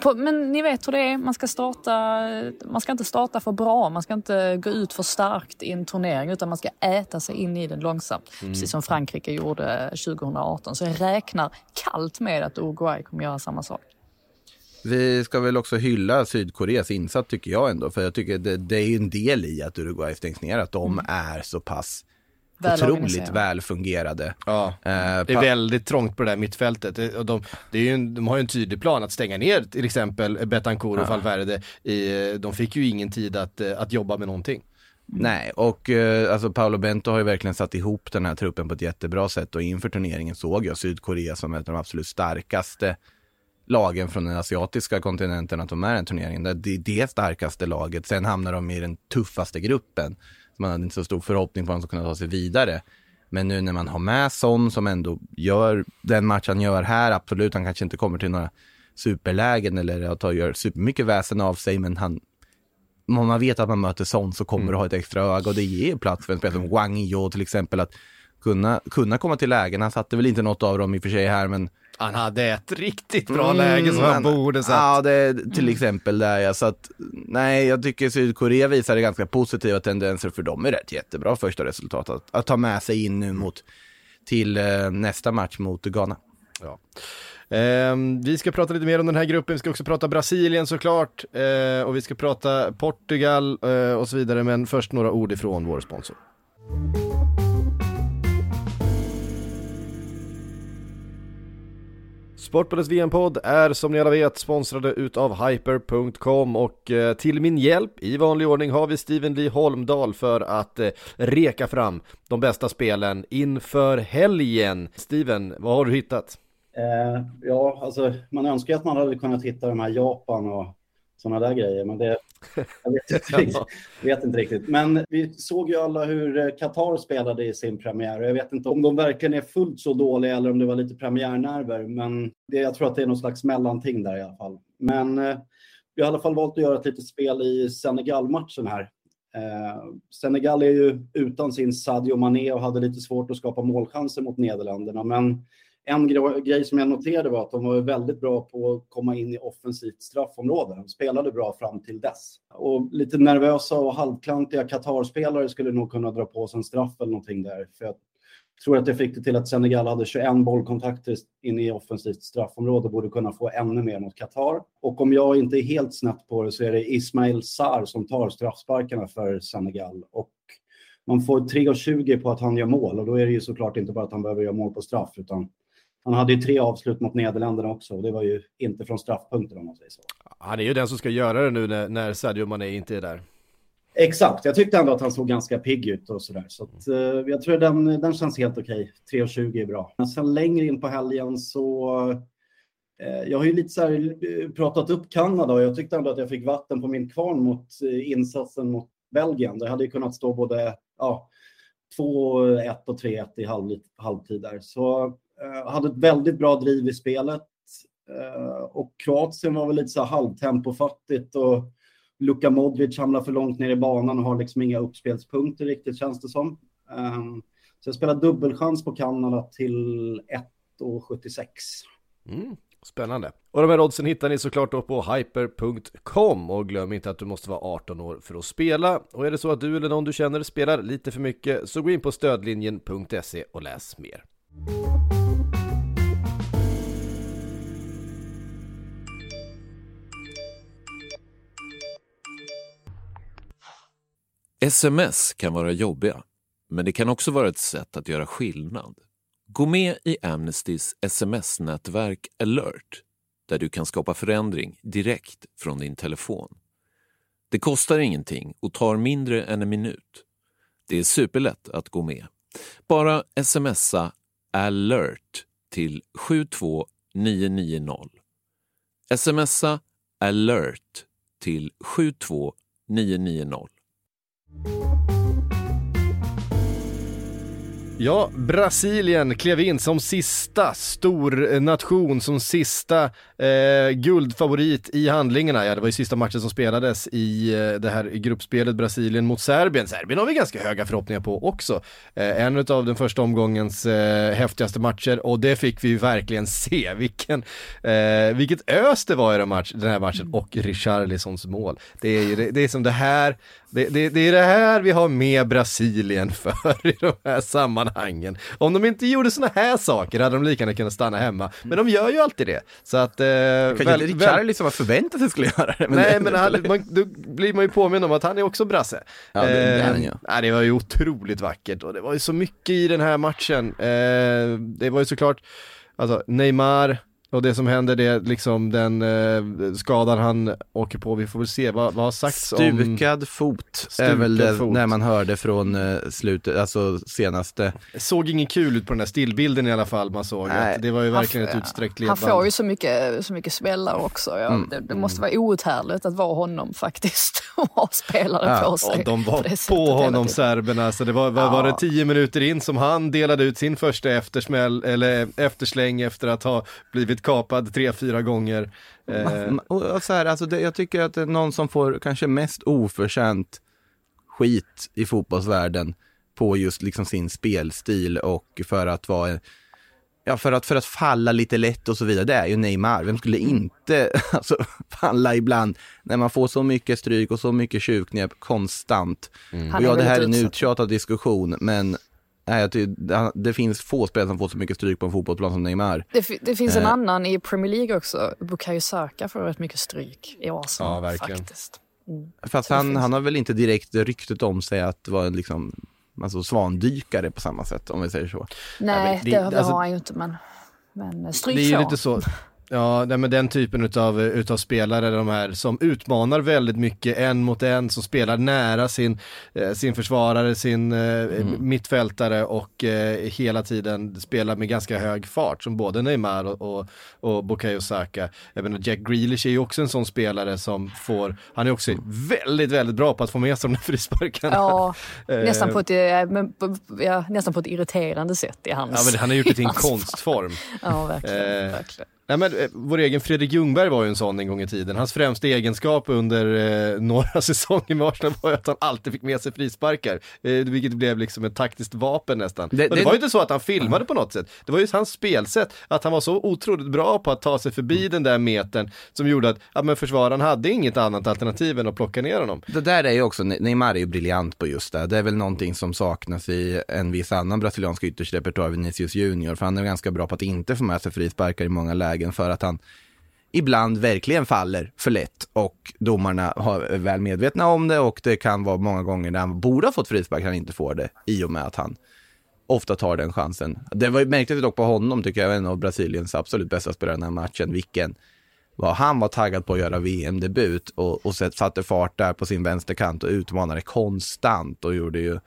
på, men ni vet hur det är, man ska starta, man ska inte starta för bra, man ska inte inte gå ut för starkt i en turnering utan man ska äta sig in i den långsamt. Mm. Precis som Frankrike gjorde 2018. Så jag räknar kallt med att Uruguay kommer göra samma sak. Vi ska väl också hylla Sydkoreas insats tycker jag ändå. För jag tycker det, det är en del i att Uruguay stängs ner. Att de mm. är så pass otroligt välfungerade. Ja, eh, det är väldigt trångt på det där mittfältet. De, det är ju en, de har ju en tydlig plan att stänga ner till exempel Betancourt och ja. Valverde. I, de fick ju ingen tid att, eh, att jobba med någonting. Nej, och eh, alltså Paolo Bento har ju verkligen satt ihop den här truppen på ett jättebra sätt och inför turneringen såg jag Sydkorea som ett av de absolut starkaste lagen från den asiatiska kontinenten att de är en turnering. Det är det starkaste laget. Sen hamnar de i den tuffaste gruppen man hade inte så stor förhoppning på att de skulle kunna ta sig vidare. Men nu när man har med Son som ändå gör den match han gör här, absolut, han kanske inte kommer till några superlägen eller att gör supermycket väsen av sig, men han, om man vet att man möter Son så kommer mm. det ha ett extra öga och det ger plats för en spelare som Wang Yo till exempel att kunna, kunna komma till lägen. Han satte väl inte något av dem i och för sig här, men han hade ett riktigt bra mm, läge som han borde satt. Ja, det, till mm. exempel där ja. Så att, nej, jag tycker Sydkorea visade ganska positiva tendenser för dem är rätt jättebra första resultat att, att ta med sig in nu mot till eh, nästa match mot Ghana. Ja. Eh, vi ska prata lite mer om den här gruppen, vi ska också prata Brasilien såklart eh, och vi ska prata Portugal eh, och så vidare men först några ord ifrån vår sponsor. Sportbladets VM-podd är som ni alla vet sponsrade utav Hyper.com och eh, till min hjälp i vanlig ordning har vi Steven Lee Holmdahl för att eh, reka fram de bästa spelen inför helgen. Steven, vad har du hittat? Eh, ja, alltså man önskar att man hade kunnat hitta de här Japan och sådana där grejer, men det, jag vet inte, riktigt, vet inte riktigt. Men vi såg ju alla hur eh, Qatar spelade i sin premiär jag vet inte om de verkligen är fullt så dåliga eller om det var lite premiärnerver. Men det, jag tror att det är någon slags mellanting där i alla fall. Men eh, vi har i alla fall valt att göra ett litet spel i Senegal-matchen här. Eh, Senegal är ju utan sin Sadio Mané och hade lite svårt att skapa målchanser mot Nederländerna. Men en grej som jag noterade var att de var väldigt bra på att komma in i offensivt straffområde. De spelade bra fram till dess. Och lite nervösa och halvklantiga Qatar-spelare skulle nog kunna dra på sig en straff eller någonting där. För jag tror att det fick det till att Senegal hade 21 bollkontakter in i offensivt straffområde och borde kunna få ännu mer mot Qatar. Och om jag inte är helt snett på det så är det Ismail Sarr som tar straffsparkarna för Senegal. Och man får 3,20 på att han gör mål och då är det ju såklart inte bara att han behöver göra mål på straff utan han hade ju tre avslut mot Nederländerna också och det var ju inte från straffpunkter om man säger så. Han är ju den som ska göra det nu när, när Sadio Mané inte är där. Exakt, jag tyckte ändå att han såg ganska pigg ut och sådär. Så att, uh, jag tror den, den känns helt okej. 3,20 är bra. Men sen längre in på helgen så uh, jag har ju lite så här eh, pratat upp Kanada och jag tyckte ändå att jag fick vatten på min kvarn mot uh, insatsen mot Belgien. Det hade ju kunnat stå både ja, 2-1 och 3-1 i halv, halvtid där. Så Eh, hade ett väldigt bra driv i spelet. Eh, och Kroatien var väl lite så halvtempofattigt och Luka Modric hamnar för långt ner i banan och har liksom inga uppspelspunkter riktigt känns det som. Ehm, så jag spelar dubbelchans på Kanada till 1,76. Mm. Spännande. Och de här oddsen hittar ni såklart då på hyper.com och glöm inte att du måste vara 18 år för att spela. Och är det så att du eller någon du känner spelar lite för mycket så gå in på stödlinjen.se och läs mer. Sms kan vara jobbiga, men det kan också vara ett sätt att göra skillnad. Gå med i Amnestys sms-nätverk alert där du kan skapa förändring direkt från din telefon. Det kostar ingenting och tar mindre än en minut. Det är superlätt att gå med. Bara smsa alert till 72990. Smsa alert till 72990. Ja, Brasilien klev in som sista stor nation, som sista eh, guldfavorit i handlingarna. Ja, det var ju sista matchen som spelades i eh, det här gruppspelet Brasilien mot Serbien. Serbien har vi ganska höga förhoppningar på också. Eh, en av den första omgångens eh, häftigaste matcher och det fick vi ju verkligen se. Vilken, eh, vilket ös det var i den, match, den här matchen och Richarlisons mål. Det är ju det, det är som det här det, det, det, är det här vi har med Brasilien för i de här sammanhangen. Om de inte gjorde sådana här saker hade de lika gärna kunnat stanna hemma. Men de gör ju alltid det. Så att... Eh, kan väl, inte Richard liksom ha förväntat sig skulle göra det. Men nej, det, men han, man, då blir man ju påminn om att han är också brasse. Ja, det, eh, det, ja. det var ju otroligt vackert och det var ju så mycket i den här matchen. Eh, det var ju såklart, alltså Neymar, och det som händer det är liksom den eh, skadan han åker på, vi får väl se vad, vad har sagts Stukad om Stukad fot är väl det fot. när man hörde från eh, slutet, alltså senaste Såg ingen kul ut på den här stillbilden i alla fall man såg, Nej. det var ju verkligen ett utsträckt ledband Han får ju så mycket, så mycket smällar också, ja. Mm. det, det, måste vara outhärdligt att vara honom faktiskt och ha spelare ja. på sig. Och de var på, på honom serberna, så det var, var, ja. var det tio minuter in som han delade ut sin första eftersmäll, eller eftersläng efter att ha blivit kapad tre, fyra gånger. Eh. Och så här, alltså det, jag tycker att det är någon som får kanske mest oförtjänt skit i fotbollsvärlden på just liksom sin spelstil och för att vara Ja, för att, för att falla lite lätt och så vidare, det är ju Neymar. Vem skulle inte alltså, falla ibland när man får så mycket stryk och så mycket tjuvknep konstant? Mm. Och ja, det här är en uttjatad diskussion, men Nej, det, det finns få spelare som får så mycket stryk på en fotbollsplan som Neymar. Det, det finns en eh. annan i Premier League också. Bukayo Saka får rätt mycket stryk i Arsenal ja, verkligen. faktiskt. Mm. Fast han, han har väl inte direkt ryktet om sig att vara en liksom, alltså svandykare på samma sätt om vi säger så. Nej, det, det, det alltså, har han ju inte men, men stryk Det är ju lite så. Ja, nej, men den typen utav, utav spelare, de här som utmanar väldigt mycket en mot en, som spelar nära sin, eh, sin försvarare, sin eh, mm. mittfältare och eh, hela tiden spelar med ganska hög fart, som både Neymar och, och, och Bukayo Saka. Även Jack Grealish är ju också en sån spelare som får, han är också väldigt, väldigt bra på att få med sig de där frisparkarna. Ja, nästan på ett, ja, nästan på ett irriterande sätt i hans Ja, men han har gjort det i en konstform. ja, verkligen. verkligen. Nej men eh, vår egen Fredrik Ljungberg var ju en sån en gång i tiden. Hans främsta egenskap under eh, några säsonger med Arsenal var att han alltid fick med sig frisparkar. Eh, vilket blev liksom ett taktiskt vapen nästan. Det, det, det var ju inte så att han filmade på något sätt. Det var ju hans spelsätt, att han var så otroligt bra på att ta sig förbi mm. den där metern som gjorde att ja, men försvararen hade inget annat alternativ än att plocka ner honom. Det där är ju också, Neymar är ju briljant på just det. Det är väl någonting som saknas i en viss annan brasiliansk yttersrepertoar, Vinicius Junior, för han är ganska bra på att inte få med sig frisparkar i många lägen vägen för att han ibland verkligen faller för lätt och domarna är väl medvetna om det och det kan vara många gånger när han borde ha fått frispark han inte får det i och med att han ofta tar den chansen. Det var märkligt dock på honom tycker jag, en av Brasiliens absolut bästa spelare i den här matchen, vilken var, han var taggad på att göra VM-debut och, och satte fart där på sin vänsterkant och utmanade konstant och gjorde ju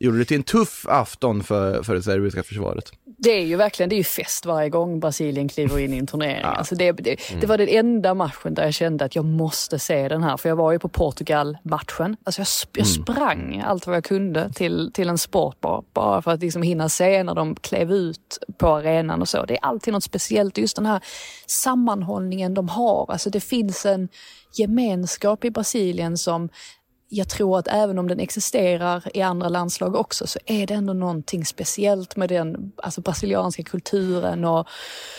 gjorde det till en tuff afton för, för det serbiska försvaret. Det är ju verkligen, det är ju fest varje gång Brasilien kliver in i en turnering. ja. alltså det, det, mm. det, var den enda matchen där jag kände att jag måste se den här. För jag var ju på Portugal-matchen. Alltså jag, jag mm. sprang mm. allt vad jag kunde till, till en sportbar bara för att liksom hinna se när de klev ut på arenan och så. Det är alltid något speciellt, just den här sammanhållningen de har. Alltså det finns en gemenskap i Brasilien som jag tror att även om den existerar i andra landslag också så är det ändå någonting speciellt med den alltså, brasilianska kulturen och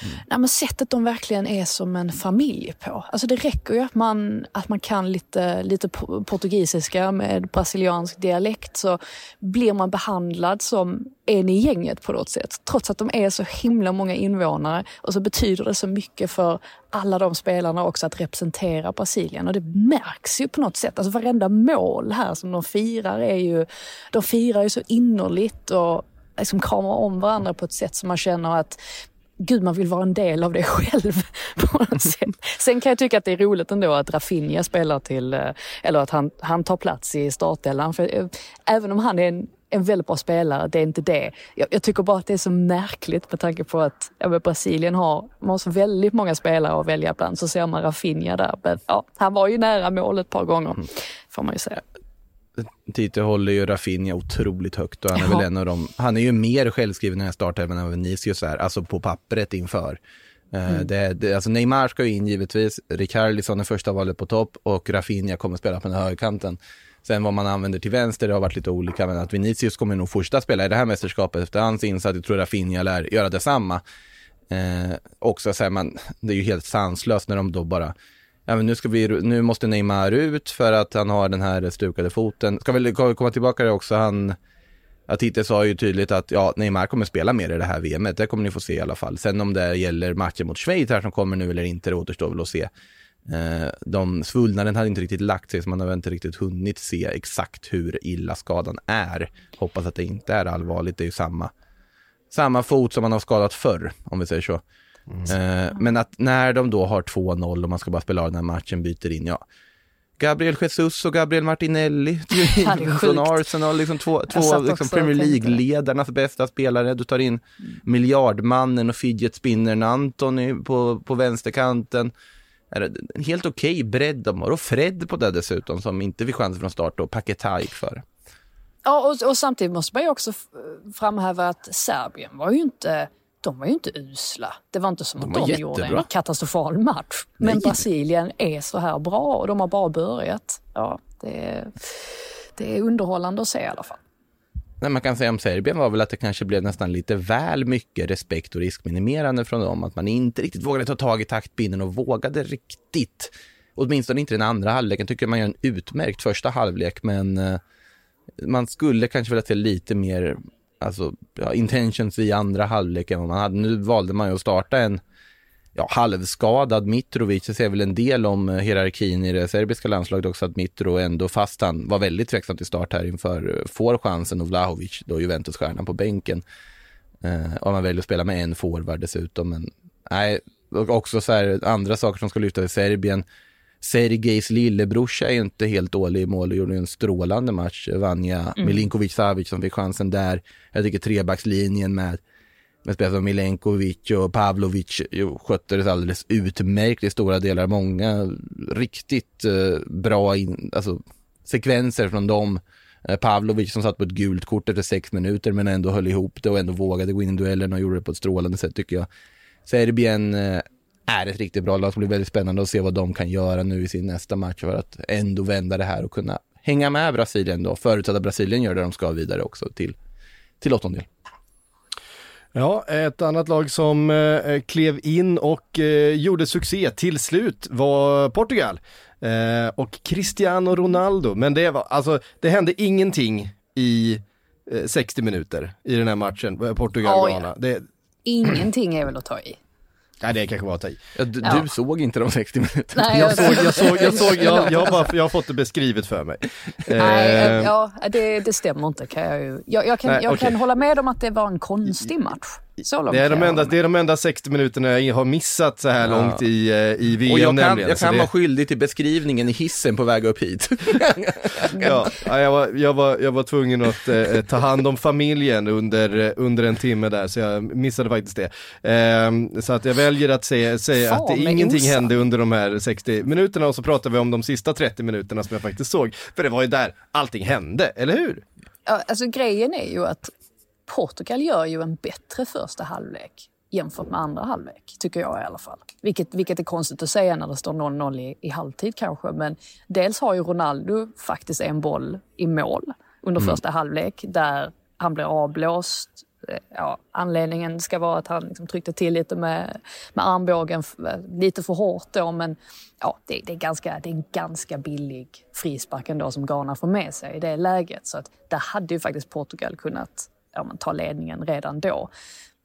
mm. nej, men sättet de verkligen är som en familj på. Alltså det räcker ju att man, att man kan lite, lite portugisiska med brasiliansk dialekt så blir man behandlad som en i gänget på något sätt. Trots att de är så himla många invånare och så betyder det så mycket för alla de spelarna också att representera Brasilien och det märks ju på något sätt. Alltså varenda mål här som de firar är ju, de firar ju så innerligt och liksom kramar om varandra på ett sätt som man känner att Gud, man vill vara en del av det själv. på något sätt. Sen kan jag tycka att det är roligt ändå att Rafinha spelar till, eh, eller att han, han tar plats i startelvan. För eh, även om han är en en väldigt bra spelare, det är inte det. Jag, jag, tycker bara att det är så märkligt med tanke på att ja, Brasilien har, man har så väldigt många spelare att välja bland. Så ser man Rafinha där. Men, ja, han var ju nära mål ett par gånger, mm. får man ju säga. Tite håller ju Rafinha otroligt högt och han är ja. väl en av dem. Han är ju mer självskriven i den här startelvan än Vinicius är, alltså på pappret inför. Eh, mm. Det, det, alltså Neymar ska ju in givetvis, Rikardisson är första valet på topp och Rafinha kommer spela på den högerkanten. Sen vad man använder till vänster, det har varit lite olika, men att Vinicius kommer nog fortsätta spela i det här mästerskapet efter hans insats. Jag tror Rafinha lär göra detsamma. Eh, också så här, man, det är ju helt sanslöst när de då bara Ja, men nu, ska vi, nu måste Neymar ut för att han har den här stukade foten. Ska väl komma tillbaka det också, han Atite sa ju tydligt att ja, Neymar kommer spela mer i det här VMet, det kommer ni få se i alla fall. Sen om det gäller matchen mot Schweiz här som kommer nu eller inte, det återstår väl att se. Eh, de svullnaden hade inte riktigt lagt sig så man har inte riktigt hunnit se exakt hur illa skadan är. Hoppas att det inte är allvarligt, det är ju samma, samma fot som man har skadat förr, om vi säger så. Mm. Men att när de då har 2-0 och man ska bara spela av den här matchen, byter in, ja. Gabriel Jesus och Gabriel Martinelli från Arsenal, liksom två, två liksom Premier League-ledarnas bästa spelare. Du tar in miljardmannen och fidget spinnern Antoni på, på vänsterkanten är en helt okej okay bredd de har och Fred på det dessutom som inte fick chansen från start och Paketa gick före. Ja, och, och, samtidigt måste man ju också framhäva att Serbien var ju inte de var ju inte usla. Det var inte som de att de jättebra. gjorde en katastrofal match. Men Nej. Brasilien är så här bra och de har bara börjat. Ja, det är, det är underhållande att se i alla fall. Nej, man kan säga om Serbien var väl att det kanske blev nästan lite väl mycket respekt och riskminimerande från dem. Att man inte riktigt vågade ta tag i taktpinnen och vågade riktigt. Åtminstone inte den andra halvleken. Tycker man gör en utmärkt första halvlek, men eh, man skulle kanske vilja se lite mer alltså, ja, intentions i andra halvlek än vad man hade. Nu valde man ju att starta en ja, halvskadad Mitrovic. Det säger väl en del om eh, hierarkin i det serbiska landslaget också att Mitro ändå, fast han var väldigt tveksam till start här inför, eh, får chansen och Vlahovic, då Juventus-stjärnan på bänken. Eh, och man väljer att spela med en forward dessutom. Men nej, och också så här, andra saker som ska lyfta i Serbien. Sergejs lillebrorsa är inte helt dålig i mål och gjorde en strålande match. Vanja mm. Milinkovic Savic som fick chansen där. Jag tycker trebackslinjen med med spelare som Milenkovic och Pavlovic skötte det alldeles utmärkt i stora delar. Många riktigt eh, bra in, alltså, sekvenser från dem. Eh, Pavlovic som satt på ett gult kort efter sex minuter men ändå höll ihop det och ändå vågade gå in i duellen och gjorde det på ett strålande sätt tycker jag. Serbien eh, är ett riktigt bra lag. Det ska bli väldigt spännande att se vad de kan göra nu i sin nästa match för att ändå vända det här och kunna hänga med Brasilien då. Förutsatt att Brasilien gör det de ska vidare också till, till åttondel. Ja, ett annat lag som eh, klev in och eh, gjorde succé till slut var Portugal. Eh, och Cristiano Ronaldo, men det var, alltså det hände ingenting i 60 eh, minuter i den här matchen, eh, Portugal-Ghana. Oh, ja. Ingenting är väl att ta i. Nej det kanske var att ta i. Ja, du, ja. du, såg inte de 60 minuterna? Nej, jag, såg, jag såg, jag såg, jag, jag, bara, jag har fått det beskrivet för mig. Nej, eh. ja, det, det stämmer inte kan jag ju. Jag, jag kan, Nej, jag okay. kan hålla med om att det var en konstig match. Så långt det, är de enda, det är de enda 60 minuterna jag har missat så här ja. långt i, eh, i VM Och jag kan, nämligen, jag kan det... vara skyldig till beskrivningen i hissen på väg upp hit. ja, jag var, jag, var, jag var tvungen att eh, ta hand om familjen under, eh, under en timme där, så jag missade faktiskt det. Eh, så att jag väljer att säga, säga att det ingenting osa. hände under de här 60 minuterna och så pratar vi om de sista 30 minuterna som jag faktiskt såg. För det var ju där allting hände, eller hur? Ja, alltså grejen är ju att Portugal gör ju en bättre första halvlek. jämfört med andra halvlek, tycker jag i alla fall. Vilket, vilket är konstigt att säga när det står 0-0 i, i halvtid kanske. Men dels har ju Ronaldo faktiskt en boll i mål under mm. första halvlek där han blir avblåst. Ja, anledningen ska vara att han liksom tryckte till lite med, med armbågen, lite för hårt då, men ja, det, det, är ganska, det är en ganska billig frispark ändå som Ghana får med sig i det läget. Så att där hade ju faktiskt Portugal kunnat ja, ta ledningen redan då.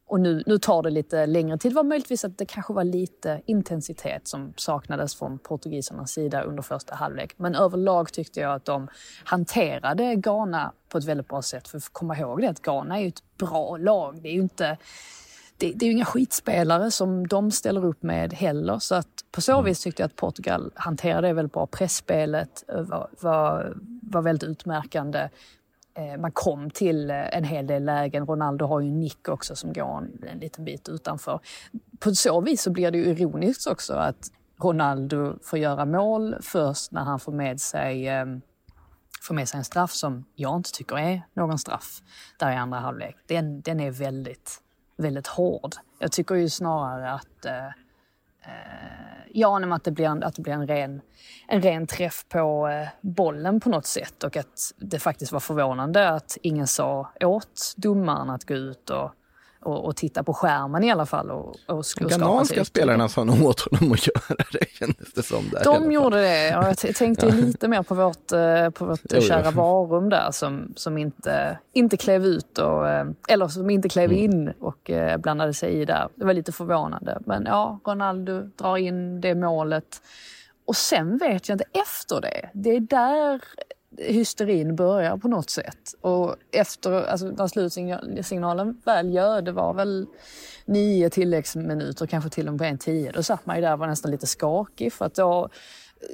Och nu, nu tar det lite längre tid. Det var möjligtvis att det kanske var lite intensitet som saknades från portugisernas sida under första halvlek. Men överlag tyckte jag att de hanterade Ghana på ett väldigt bra sätt. För komma ihåg det att Ghana är ju ett bra lag. Det är ju inte det, det, är ju inga skitspelare som de ställer upp med heller. Så att på så mm. vis tyckte jag att Portugal hanterade det väldigt bra. Pressspelet var, var, var väldigt utmärkande. Eh, man kom till eh, en hel del lägen. Ronaldo har ju en nick också som går en, en liten bit utanför. På så vis så blir det ju ironiskt också att Ronaldo får göra mål först när han får med sig eh, får med sig en straff som jag inte tycker är någon straff där i andra halvlek. Den, den är väldigt, väldigt hård. Jag tycker ju snarare att eh, eh, ja, att det blir en, att det blir en, ren, en ren träff på eh, bollen på något sätt och att det faktiskt var förvånande att ingen sa åt domaren att gå ut och och, och, titta på skärmen i alla fall. Och, och, och Ghananska spelarna sa nog åt honom att göra det, kändes det som. Där De gjorde det. Ja, jag tänkte lite mer på vårt, eh, på vårt jo, kära varum där som, som inte, inte klev ut, och, eh, eller som inte klev mm. in och eh, blandade sig i där. Det var lite förvånande. Men ja, Ronaldo drar in det målet. Och sen vet jag inte efter det. Det är där hysterin börjar på något sätt. Och efter, alltså när slutsignalen väl gör, det var väl nio tilläggsminuter, kanske till och med en tio, då satt man ju där och var nästan lite skakig för att då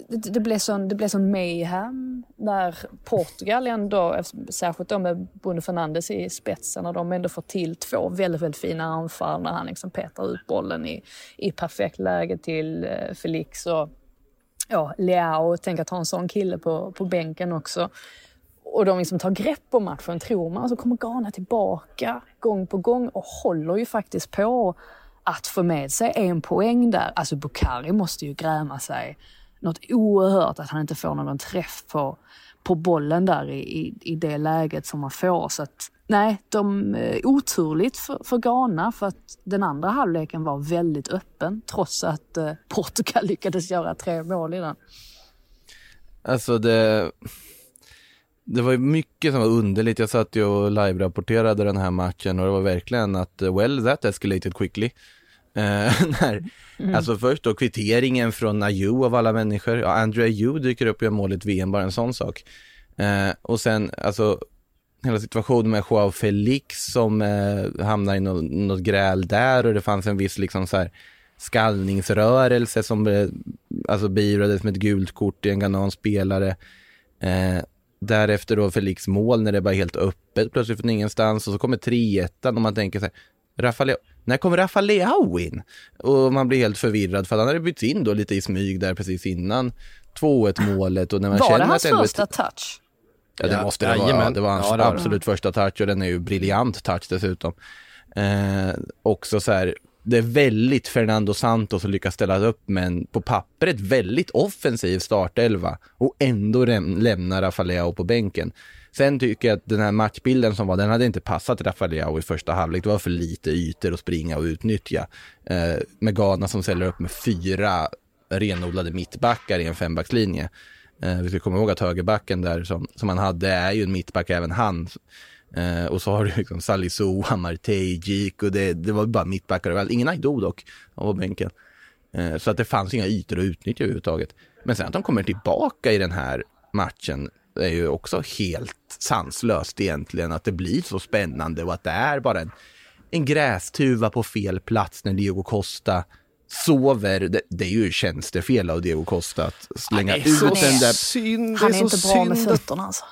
det, det, blev sån, det blev sån mayhem när Portugal ändå, särskilt då med Bruno Fernandes i spetsen, när de ändå får till två väldigt, väldigt fina anfall när han liksom petar ut bollen i, i perfekt läge till eh, Felix och ja, Leao, tänk att ha en sån kille på, på bänken också. Och de liksom tar grepp om matchen, tror man. Så kommer Ghana tillbaka gång på gång och håller ju faktiskt på att få med sig en poäng där. Alltså Bukari måste ju gräma sig något oerhört att han inte får någon träff på, på bollen där i, i, i det läget som man får. Så att Nej, de, eh, oturligt för, för Ghana för att den andra halvleken var väldigt öppen trots att eh, Portugal lyckades göra tre mål i den. Alltså det, det var mycket som var underligt. Jag satt ju och live-rapporterade den här matchen och det var verkligen att eh, well that escalated quickly. Eh, när, mm. Alltså först då kvitteringen från Ayew av alla människor. Ja, Andrew Ayew dyker upp och gör målet VM, bara en sån sak. Eh, och sen alltså hela situationen med Joao Felix som eh, hamnar i något, något gräl där och det fanns en viss liksom så här skallningsrörelse som eh, alltså beivrades med ett gult kort i en ghanansk spelare. Eh, därefter då Felix mål när det var helt öppet plötsligt från ingenstans och så kommer 3-1 och man tänker så här, Rafael, när kommer Rafael Leao in? Och man blir helt förvirrad för han hade bytt in då lite i smyg där precis innan 2-1 målet och när man var känner det hans första touch? Ja, det måste det vara. Det var hans ja, absolut första touch och den är ju briljant touch dessutom. Eh, också så här, det är väldigt Fernando Santos att lyckas ställa upp med en på pappret väldigt offensiv startelva och ändå lämna Rafaleao på bänken. Sen tycker jag att den här matchbilden som var, den hade inte passat Rafaleao i första halvlek. Det var för lite ytor att springa och utnyttja. Eh, med Ghana som ställer upp med fyra renodlade mittbackar i en fembackslinje. Eh, vi ska komma ihåg att högerbacken där som, som han hade är ju en mittback även han. Eh, och så har du liksom Salisu, Amartey, Jik och det, det var bara mittbackar överallt. Ingen Aido dock, han var bänken. Eh, så att det fanns inga ytor att utnyttja överhuvudtaget. Men sen att de kommer tillbaka i den här matchen är ju också helt sanslöst egentligen. Att det blir så spännande och att det är bara en, en grästuva på fel plats när Diego Costa sover, det, det, är ju tjänstefel av Diego Costa att slänga ut den där. Synd, han är, är inte bra med fötterna alltså.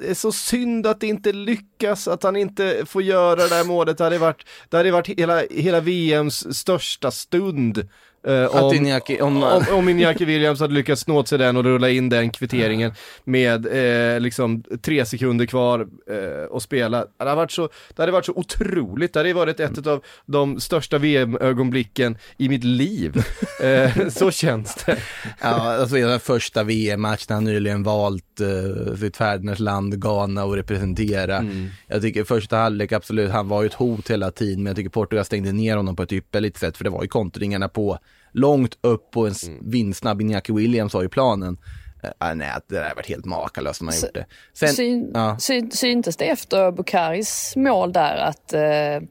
Det är så synd att det inte lyckas, att han inte får göra det där målet. Det hade varit, det hade varit hela, hela VMs största stund Uh, om, Iñaki, om, om, om Iñaki Williams hade lyckats snå till den och rulla in den kvitteringen med eh, liksom tre sekunder kvar eh, och spela. Det hade, varit så, det hade varit så otroligt, det hade varit ett av de största VM-ögonblicken i mitt liv. eh, så känns det. Ja, alltså den första VM-matchen han nyligen valt eh, sitt fädernesland Ghana att representera. Mm. Jag tycker första halvlek absolut, han var ju ett hot hela tiden, men jag tycker Portugal stängde ner honom på ett ypperligt sätt, för det var ju kontringarna på långt upp och en mm. vindsnabb Iñaki Williams var ju planen. Uh, nej, det där har varit helt makalöst man gjort det. Sen, syn, ja. syn, syntes det efter Bukaris mål där att uh,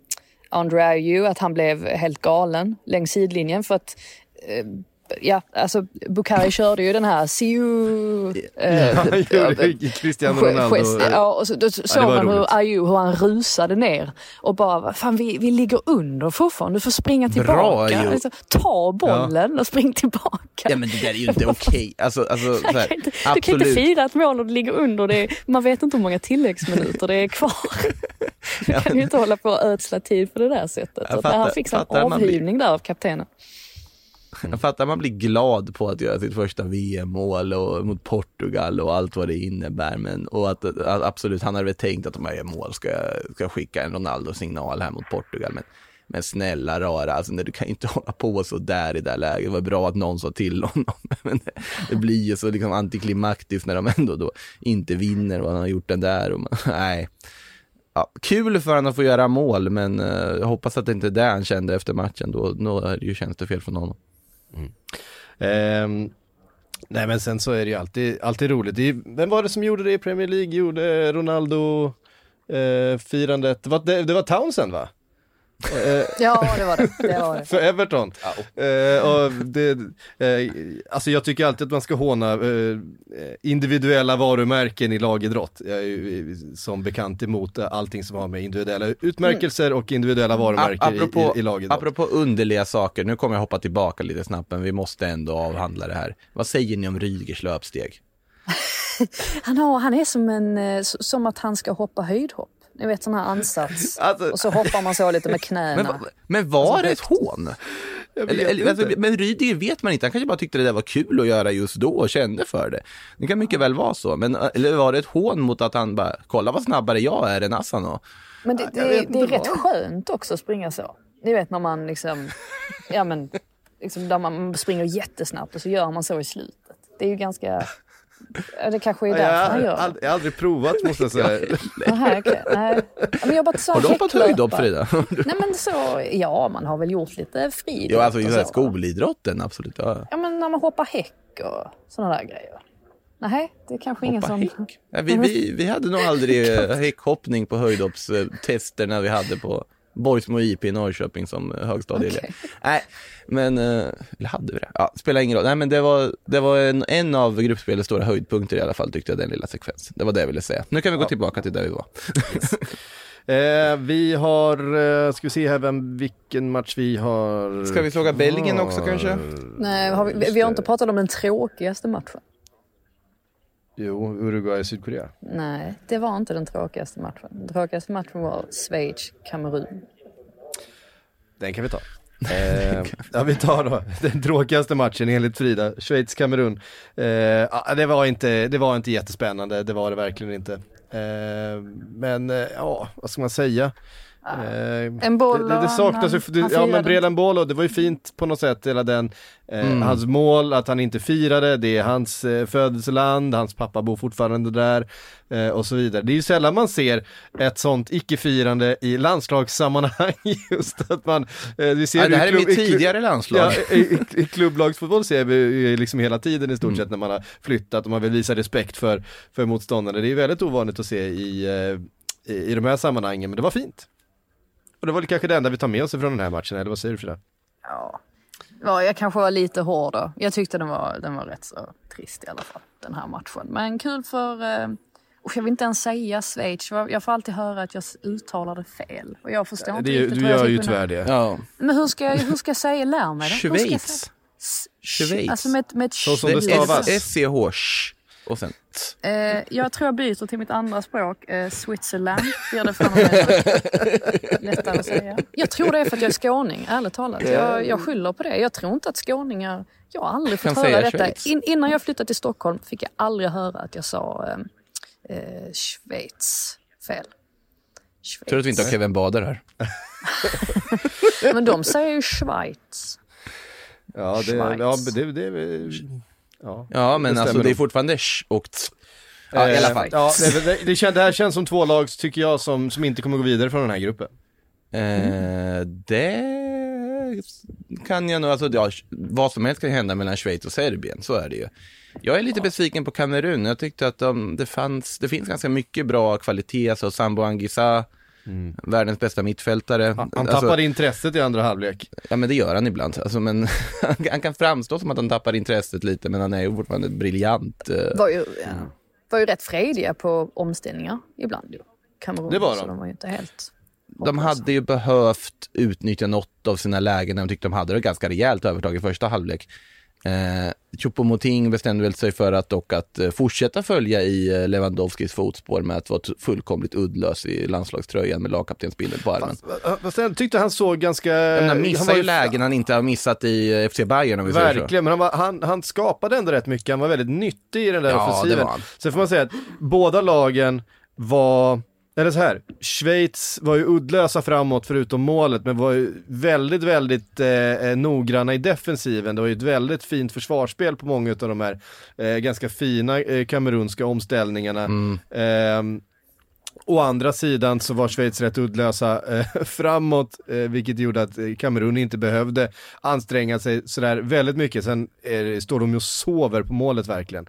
Andre Ayew, att han blev helt galen längs sidlinjen för att uh, ja, alltså Bukhari körde ju den här Siu... Äh, Cristiano Ronaldo. Ja, och så, då såg ja, man hur Ayew, hur han rusade ner och bara, fan vi, vi ligger under fortfarande, du får springa tillbaka. Bra, alltså, ta bollen ja. och spring tillbaka. Ja men det där är ju inte okej. Okay. Alltså, alltså, du, du kan inte fira ett mål och du ligger under, det är, man vet inte hur många tilläggsminuter det är kvar. Du kan ju inte hålla på och ödsla tid på det där sättet. Fattar, han fick en avhyvning där av kaptenen. Jag fattar man blir glad på att göra sitt första VM-mål och mot Portugal och allt vad det innebär. Men, och att, att absolut, han hade väl tänkt att om jag gör mål ska jag, ska skicka en Ronaldo-signal här mot Portugal. Men, men snälla rara, alltså, du kan inte hålla på så där i det här läget. Det var bra att någon sa till honom. Men det, det blir ju så liksom antiklimaktiskt när de ändå då inte vinner och han har gjort den där. Och man, nej. Ja, kul för honom att få göra mål, men eh, jag hoppas att det inte är det han kände efter matchen. Då, då känns det fel för från honom. Mm. Um, nej men sen så är det ju alltid, alltid roligt. Det, vem var det som gjorde det i Premier League? Gjorde Ronaldo eh, firandet? Det var, det, det var Townsend va? Eh, ja, det var det. det, var det. För Everton. Eh, och det, eh, alltså jag tycker alltid att man ska håna eh, individuella varumärken i lagidrott. Jag är ju som bekant emot allting som har med individuella utmärkelser och individuella varumärken apropå, i, i, i lagidrott. Apropå underliga saker, nu kommer jag hoppa tillbaka lite snabbt, men vi måste ändå avhandla det här. Vad säger ni om Rydgers löpsteg? han, har, han är som, en, som att han ska hoppa höjdhopp. Ni vet sån här ansats. Alltså, och så hoppar man så lite med knäna. Men, men var alltså, det ett hån? Eller, eller, alltså, men Rydiger vet man inte, han kanske bara tyckte det där var kul att göra just då och kände för det. Det kan mycket väl vara så, men eller var det ett hån mot att han bara, kolla vad snabbare jag är än Asano? Men det, det, det är rätt skönt också att springa så. Ni vet när man liksom, ja men, liksom där man springer jättesnabbt och så gör man så i slutet. Det är ju ganska det kanske är därför jag, han gör det. Jag har aldrig provat måste jag säga. Aha, okay. Nej. Men jag bara har du hoppat höjdhopp Frida? Nej men så, ja man har väl gjort lite friidrott. Ja alltså i skolidrotten absolut. Ja. ja men när man hoppar häck och sådana där grejer. Nej, det är kanske ingen som... Ja, vi, vi, vi hade nog aldrig häckhoppning på höjdhoppstester när vi hade på Borgsmo IP i Norrköping som högstadieelev. Okay. Nej, men, eh, eller hade vi det? Ja, spelar ingen roll. Nej, men det var, det var en, en av gruppspelets stora höjdpunkter i alla fall, tyckte jag, den lilla sekvensen. Det var det jag ville säga. Nu kan vi gå tillbaka till där vi var. Yes. Eh, vi har, eh, ska vi se här vem, vilken match vi har Ska vi fråga Belgien också kanske? Nej, har vi, vi har inte pratat om den tråkigaste matchen. Jo, Uruguay-Sydkorea. Nej, det var inte den tråkigaste matchen. Den tråkigaste matchen var Schweiz-Kamerun. Den kan vi ta. eh, ja vi tar då den tråkigaste matchen enligt Frida, Schweiz-Kamerun. Eh, det, var inte, det var inte jättespännande, det var det verkligen inte. Eh, men eh, ja, vad ska man säga? Eh, en boll det, det, det saknas ju, det, ja men Brelan Bolo, det var ju fint på något sätt hela den, eh, mm. hans mål, att han inte firade, det är hans eh, födelseland, hans pappa bor fortfarande där eh, och så vidare. Det är ju sällan man ser ett sånt icke-firande i landslagssammanhang just att man, eh, vi ser ja, det här klubb, är mitt tidigare landslag. Ja, i, i, i klubblagsfotboll ser vi liksom hela tiden i stort mm. sett när man har flyttat och man vill visa respekt för, för motståndarna. Det är väldigt ovanligt att se i, eh, i, i de här sammanhangen, men det var fint. Och det var kanske det enda vi tar med oss från den här matchen, eller vad säger du Frida? Ja. ja, jag kanske var lite hård då. Jag tyckte den var, den var rätt så trist i alla fall, den här matchen. Men kul för, eh, jag vill inte ens säga Schweiz. Jag får alltid höra att jag uttalar det fel. Och jag förstår ja, inte riktigt Du gör ju tyvärr det. Ja. Men hur ska, jag, hur ska jag säga, lär mig det? Schweiz. Schweiz. Alltså med, med Så som det stavas. S-C-H. och sen eh, Jag tror jag byter till mitt andra språk. Eh, Switzerland blir det från och med lättare att säga. Jag tror det är för att jag är skåning, ärligt talat. Jag, jag skyller på det. Jag tror inte att skåningar... Jag har aldrig fått höra detta. In, innan jag flyttade till Stockholm fick jag aldrig höra att jag sa eh, eh Schweiz fel. Schweiz. Tur att vi inte har Kevin Bader här. Men de säger ju Schweiz. Ja, det, ja, det, det, ja, ja men det alltså det är fortfarande sh och t. Ja, i alla fall. Ja, det, det, det, det här känns som två lag, tycker jag, som, som inte kommer gå vidare från den här gruppen. Mm. Eh, det kan jag nog, alltså ja, vad som helst kan hända mellan Schweiz och Serbien, så är det ju. Jag är lite besviken på Kamerun. Jag tyckte att de, det, fanns, det finns ganska mycket bra kvalitet, alltså Sambo Angisa, Mm. Världens bästa mittfältare. Han, han alltså, tappade intresset i andra halvlek. Ja men det gör han ibland. Alltså, men han kan framstå som att han tappar intresset lite men han är ju fortfarande briljant. Eh. Var ju, ja, var ju rätt frediga på omställningar ibland ju. Kamerun, det var de. de var ju inte helt de hade ju behövt utnyttja något av sina lägen när de tyckte de hade det ganska rejält övertag i första halvlek. Eh, Choupo-Moting bestämde väl sig för att dock att eh, fortsätta följa i eh, Lewandowskis fotspår med att vara fullkomligt uddlös i landslagströjan med lagkaptensbilden på armen. Fast jag tyckte han såg ganska... Han missar ju lägen han inte har missat i eh, FC Bayern om vi säger så. Verkligen, men han, var, han, han, skapade ändå rätt mycket. Han var väldigt nyttig i den där ja, offensiven. Sen får man säga att båda lagen var eller så här, Schweiz var ju uddlösa framåt förutom målet, men var ju väldigt, väldigt eh, eh, noggranna i defensiven. Det var ju ett väldigt fint försvarsspel på många av de här eh, ganska fina eh, kamerunska omställningarna. Mm. Eh, Å andra sidan så var Schweiz rätt uddlösa eh, framåt, eh, vilket gjorde att eh, Kamerun inte behövde anstränga sig sådär väldigt mycket. Sen eh, står de ju och sover på målet verkligen.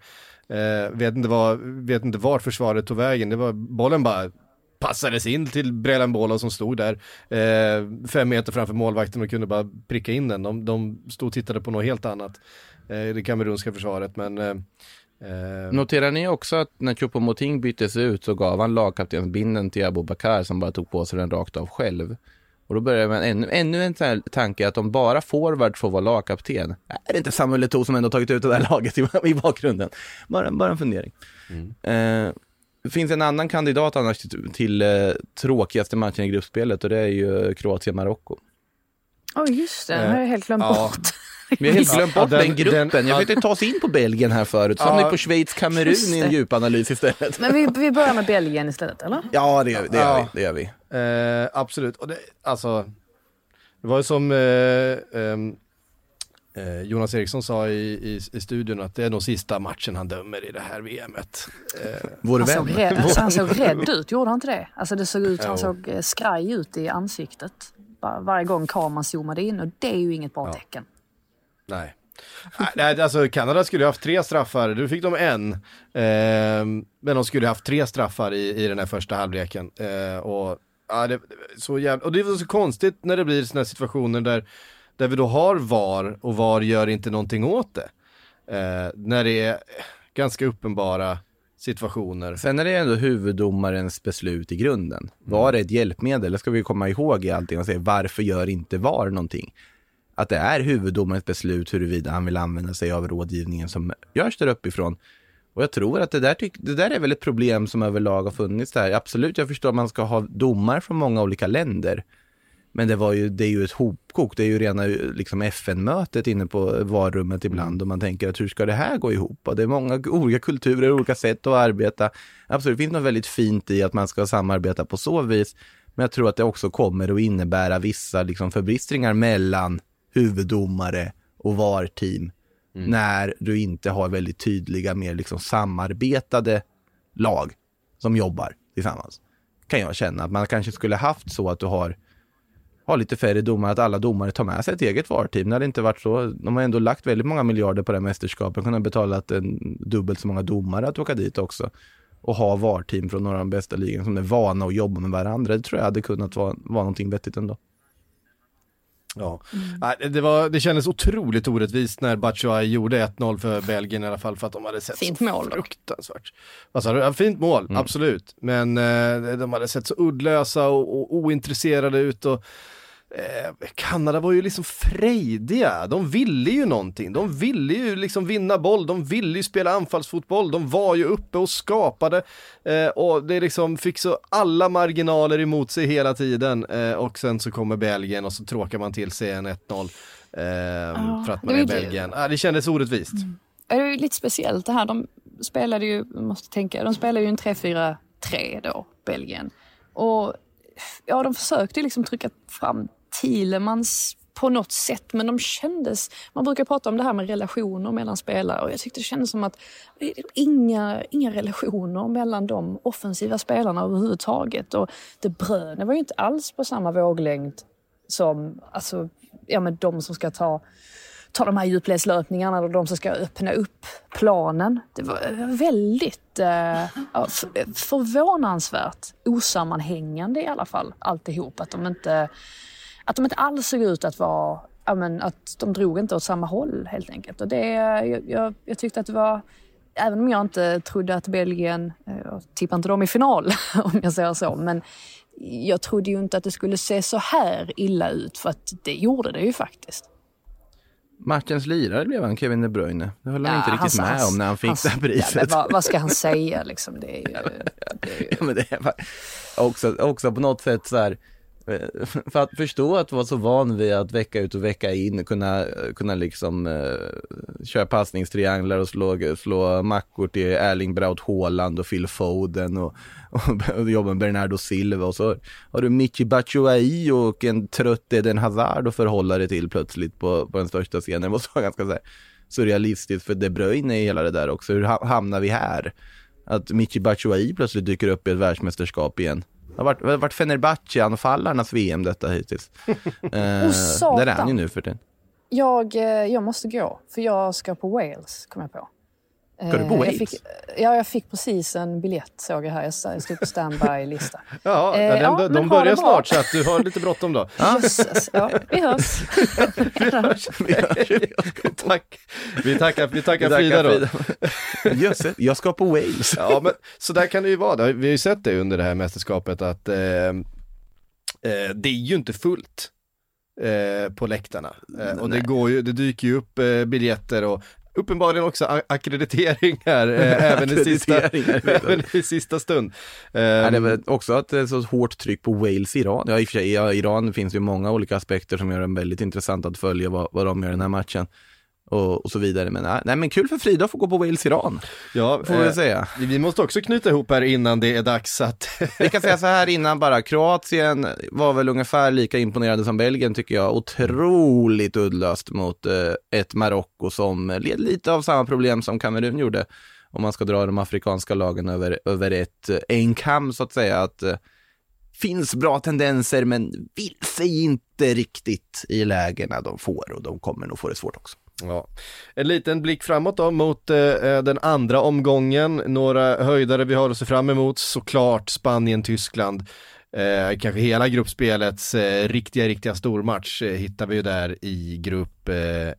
Eh, vet, inte var, vet inte vart försvaret tog vägen, det var bollen bara passades in till Brelan som stod där eh, fem meter framför målvakten och kunde bara pricka in den. De, de stod och tittade på något helt annat, eh, det kamerunska försvaret. Men, eh, eh Noterar ni också att när Choupo-Moting byttes ut så gav han lagkaptensbinden till Abu Bakar som bara tog på sig den rakt av själv. Och då börjar man ännu, ännu en tanke att om bara forward får vara lagkapten, är det inte Samuel Eto'o som ändå tagit ut det där laget i, i bakgrunden? Bara, bara en fundering. Mm. Eh, det finns en annan kandidat annars till, till eh, tråkigaste matchen i gruppspelet och det är ju Kroatien-Marocko. Ja, oh, just det. Den har jag helt glömt ja. bort. Vi har helt glömt bort ja, den, den, gruppen. Den, jag försökte ta oss in på Belgien här förut, så ja, hamnade på Schweiz-Kamerun i en djupanalys istället. Men vi, vi börjar med Belgien istället, eller? Ja, det gör, det gör vi. Det gör vi. Eh, absolut. Och det, alltså, det var ju som eh, eh, Eh, Jonas Eriksson sa i, i, i, studion att det är nog sista matchen han dömer i det här VMet. Eh, Vår han, såg rädd, alltså, han såg rädd ut, gjorde han inte det? Alltså det såg ut, han såg eh, skraj ut i ansiktet var, varje gång kameran zoomade in och det är ju inget bra ja. tecken. Nej. Nej, alltså Kanada skulle ha haft tre straffar, nu fick de en. Eh, men de skulle ha haft tre straffar i, i den här första halvleken. Eh, och, ja, det, så jävla, och det var så konstigt när det blir sådana situationer där där vi då har VAR och VAR gör inte någonting åt det. Eh, när det är ganska uppenbara situationer. Sen är det ändå huvuddomarens beslut i grunden. Mm. VAR är ett hjälpmedel, det ska vi komma ihåg i allting och säga varför gör inte VAR någonting? Att det är huvuddomarens beslut huruvida han vill använda sig av rådgivningen som görs där uppifrån. Och jag tror att det där, det där är väl ett problem som överlag har funnits där. Absolut, jag förstår att man ska ha domar från många olika länder. Men det, var ju, det är ju ett hopkok, det är ju rena liksom FN-mötet inne på varummet ibland mm. och man tänker att hur ska det här gå ihop? Och det är många olika kulturer, olika sätt att arbeta. Absolut, det finns något väldigt fint i att man ska samarbeta på så vis. Men jag tror att det också kommer att innebära vissa liksom förbristringar mellan huvuddomare och VAR-team. Mm. När du inte har väldigt tydliga, mer liksom samarbetade lag som jobbar tillsammans. Kan jag känna att man kanske skulle haft så att du har ha lite färre domare, att alla domare tar med sig ett eget VAR-team. När det inte varit så. De har ändå lagt väldigt många miljarder på det här mästerskapet. Kunnat betala en, dubbelt så många domare att åka dit också. Och ha VAR-team från några av de bästa ligorna som är vana att jobba med varandra. Det tror jag hade kunnat vara, vara någonting vettigt ändå. Ja, mm. det, var, det kändes otroligt orättvist när Batshuayi gjorde 1-0 för Belgien i alla fall för att de hade sett fint så mål fruktansvärt. Alltså, fint mål, mm. absolut. Men eh, de hade sett så uddlösa och, och ointresserade ut och eh, Kanada var ju liksom frejdiga, de ville ju någonting, de ville ju liksom vinna boll, de ville ju spela anfallsfotboll, de var ju uppe och skapade eh, och det liksom fick så alla marginaler emot sig hela tiden eh, och sen så kommer Belgien och så tråkar man till sig en 1-0 eh, för att man är Belgien. Ah, det kändes orättvist. Mm. Det är lite speciellt det här, de spelade ju, måste tänka, de spelade ju en 3-4-3 då, Belgien. Och ja, de försökte liksom trycka fram Thielemans på något sätt, men de kändes... Man brukar prata om det här med relationer mellan spelare och jag tyckte det kändes som att inga, inga relationer mellan de offensiva spelarna överhuvudtaget. Och De Bruyne var ju inte alls på samma våglängd som alltså, ja, men de som ska ta ta de här djupledslöpningarna och de som ska öppna upp planen. Det var väldigt eh, förvånansvärt osammanhängande i alla fall alltihop. Att de inte, att de inte alls såg ut att vara ja, men, att de drog inte åt samma håll helt enkelt. Och det, jag, jag, jag tyckte att det var Även om jag inte trodde att Belgien, eh, jag tippar inte dem i final om jag säger så, men jag trodde ju inte att det skulle se så här illa ut för att det gjorde det ju faktiskt. Matchens lirare blev han, Kevin De Bruyne. Det höll han ja, inte riktigt med hans, om när han fick det här priset. Ja, vad, vad, ska han säga liksom? Det är ju... Det är ju... ja, men det är också, också på något sätt så här, Eh, för att förstå att vara så van vid att vecka ut och vecka in kunna, kunna liksom eh, köra passningstrianglar och slå, slå mackor till Erling Braut Haaland och Phil Foden och, och, och jobba med Bernardo Silva och så har du Michi Batshuayi och en trött Eden Hazard att förhålla dig till plötsligt på, på den största scenen. Det måste vara ganska så här, surrealistiskt för De Bruyne i hela det där också. Hur hamnar vi här? Att Michi Batshuayi plötsligt dyker upp i ett världsmästerskap igen. Det har varit, det har varit Fenerbahce-anfallarnas VM detta hittills. eh, oh, där är han ju nu för tiden. Jag, eh, jag måste gå, för jag ska på Wales, kom jag på. Ska du Wales? Jag fick, ja, jag fick precis en biljett såg jag här. Jag stod på standby-lista. ja, eh, den, ja, de börjar snart så att du har lite bråttom då. Jösses, ja, vi hörs. vi hörs. Tack. Vi tackar, vi tackar, vi Frida då. Jösses, jag ska på Wales. ja, men så där kan det ju vara. Vi har ju sett det under det här mästerskapet att eh, eh, det är ju inte fullt. Eh, på läktarna. Eh, och det, går ju, det dyker ju upp eh, biljetter och uppenbarligen också akkrediteringar eh, även, i sista, även i sista stund. Um, ja, det är väl också att det är så hårt tryck på Wales-Iran. Ja, i och för sig, i Iran finns ju många olika aspekter som gör det väldigt intressant att följa vad, vad de gör i den här matchen och, och, så vidare. Men, nej, men kul för Frida att få gå på Wales-Iran. Ja, får eh, säga. Vi måste också knyta ihop här innan det är dags att... vi kan säga så här innan bara, Kroatien var väl ungefär lika imponerande som Belgien tycker jag. Otroligt uddlöst mot eh, ett Marocko som led lite av samma problem som Kamerun gjorde. Om man ska dra de afrikanska lagen över, över ett, eh, en kam så att säga. att eh, finns bra tendenser men vill sig inte riktigt i lägena de får och de kommer nog få det svårt också. Ja. En liten blick framåt då mot eh, eh, den andra omgången. Några höjdare vi har att se fram emot, såklart Spanien, Tyskland. Eh, kanske hela gruppspelets eh, riktiga, riktiga stormatch eh, hittar vi ju där i grupp eh,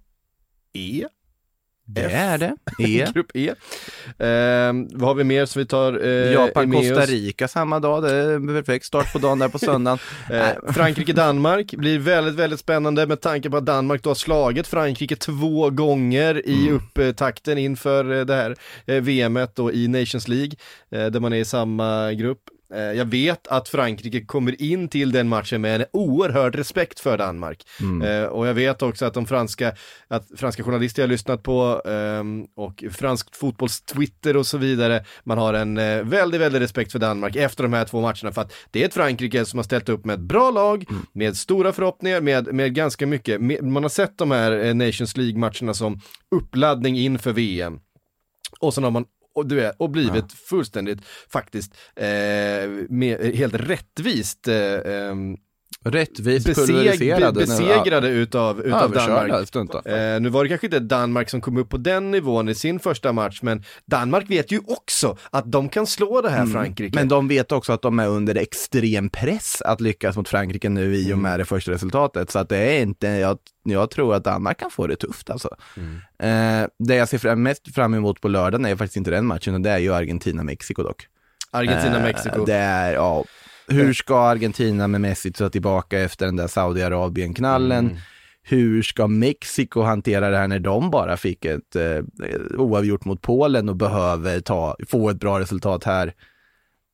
E. Det F. är det. E. Grupp E. Eh, vad har vi mer som vi tar eh, Japan, Costa Rica samma dag. Det är en perfekt start på dagen där på söndagen. eh, Frankrike-Danmark blir väldigt, väldigt spännande med tanke på att Danmark då har slagit Frankrike två gånger i mm. upptakten inför eh, det här eh, VMet då i Nations League, eh, där man är i samma grupp. Eh, jag vet att Frankrike kommer in till den matchen med en oerhörd respekt för Danmark. Mm. Eh, och jag vet också att de franska, att franska journalister jag har lyssnat på ehm, och fransk fotbolls Twitter och så vidare, man har en eh, väldigt, väldigt respekt för Danmark efter de här två matcherna för att det är ett Frankrike som har ställt upp med ett bra lag, mm. med stora förhoppningar, med, med ganska mycket, man har sett de här Nations League-matcherna som uppladdning inför VM. Och sen har man och, du vet, och blivit ja. fullständigt faktiskt eh, med, helt rättvist eh, Rättvist pulveriserade. Besegrade utav, utav Danmark. Eh, nu var det kanske inte Danmark som kom upp på den nivån i sin första match, men Danmark vet ju också att de kan slå det här mm. Frankrike. Men de vet också att de är under extrem press att lyckas mot Frankrike nu i och med mm. det första resultatet. Så att det är inte, jag, jag tror att Danmark kan få det tufft alltså. Mm. Eh, det jag ser mest fram emot på lördagen är faktiskt inte den matchen, utan det är ju Argentina-Mexiko dock. Argentina-Mexiko. Eh, det är, ja, Hur ska Argentina med Messi ta tillbaka efter den där Saudiarabien-knallen? Mm. Hur ska Mexiko hantera det här när de bara fick ett eh, oavgjort mot Polen och behöver ta, få ett bra resultat här?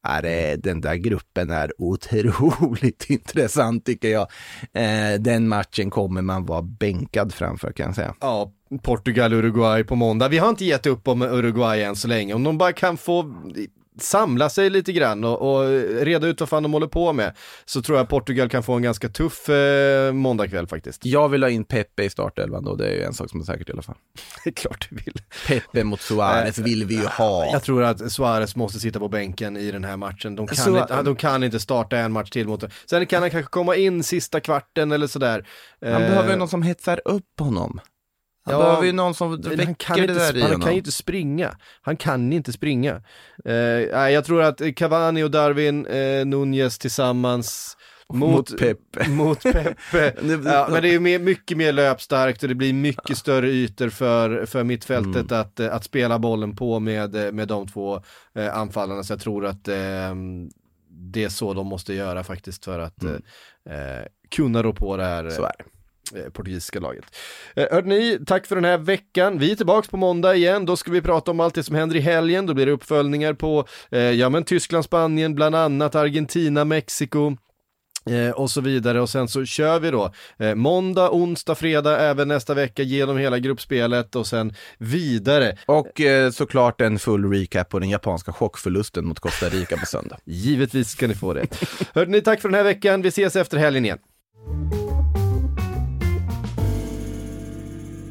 är den där gruppen är otroligt intressant tycker jag. Eh, den matchen kommer man vara bänkad framför kan jag säga. Ja, Portugal-Uruguay på måndag. Vi har inte gett upp om Uruguay än så länge. Om de bara kan få samla sig lite grann och, och, reda ut vad fan de håller på med så tror jag Portugal kan få en ganska tuff eh, måndagkväll faktiskt. Jag vill ha in Pepe i startelvan då, det är ju en sak som är säkert i alla fall. det är klart du vill. Pepe mot Suarez vill vi ju ha. Jag tror att Suarez måste sitta på bänken i den här matchen. De kan, Så, inte, de kan inte starta en match till mot. Sen kan han kanske komma in sista kvarten eller sådär. Han eh, behöver någon som hetsar upp honom. Han ja, behöver ju någon som väcker det där i honom. Han kan ju inte springa. Han kan inte springa. Eh, jag tror att Cavani och Darwin eh, Nunez tillsammans mot, mot Pepe. Mot Pepe. ja, men det är mer, mycket mer löpstarkt och det blir mycket ja. större ytor för, för mittfältet mm. att, att spela bollen på med, med de två eh, anfallarna. Så jag tror att eh, det är så de måste göra faktiskt för att mm. eh, kunna rå på det här. Så är det. Eh, portugisiska laget. Eh, hörde ni, tack för den här veckan. Vi är tillbaka på måndag igen. Då ska vi prata om allt det som händer i helgen. Då blir det uppföljningar på, eh, ja men Tyskland, Spanien, bland annat Argentina, Mexiko. Eh, och så vidare och sen så kör vi då eh, måndag, onsdag, fredag även nästa vecka genom hela gruppspelet och sen vidare. Och eh, såklart en full recap på den japanska chockförlusten mot Costa Rica på söndag. Givetvis ska ni få det. Hörde ni, tack för den här veckan. Vi ses efter helgen igen.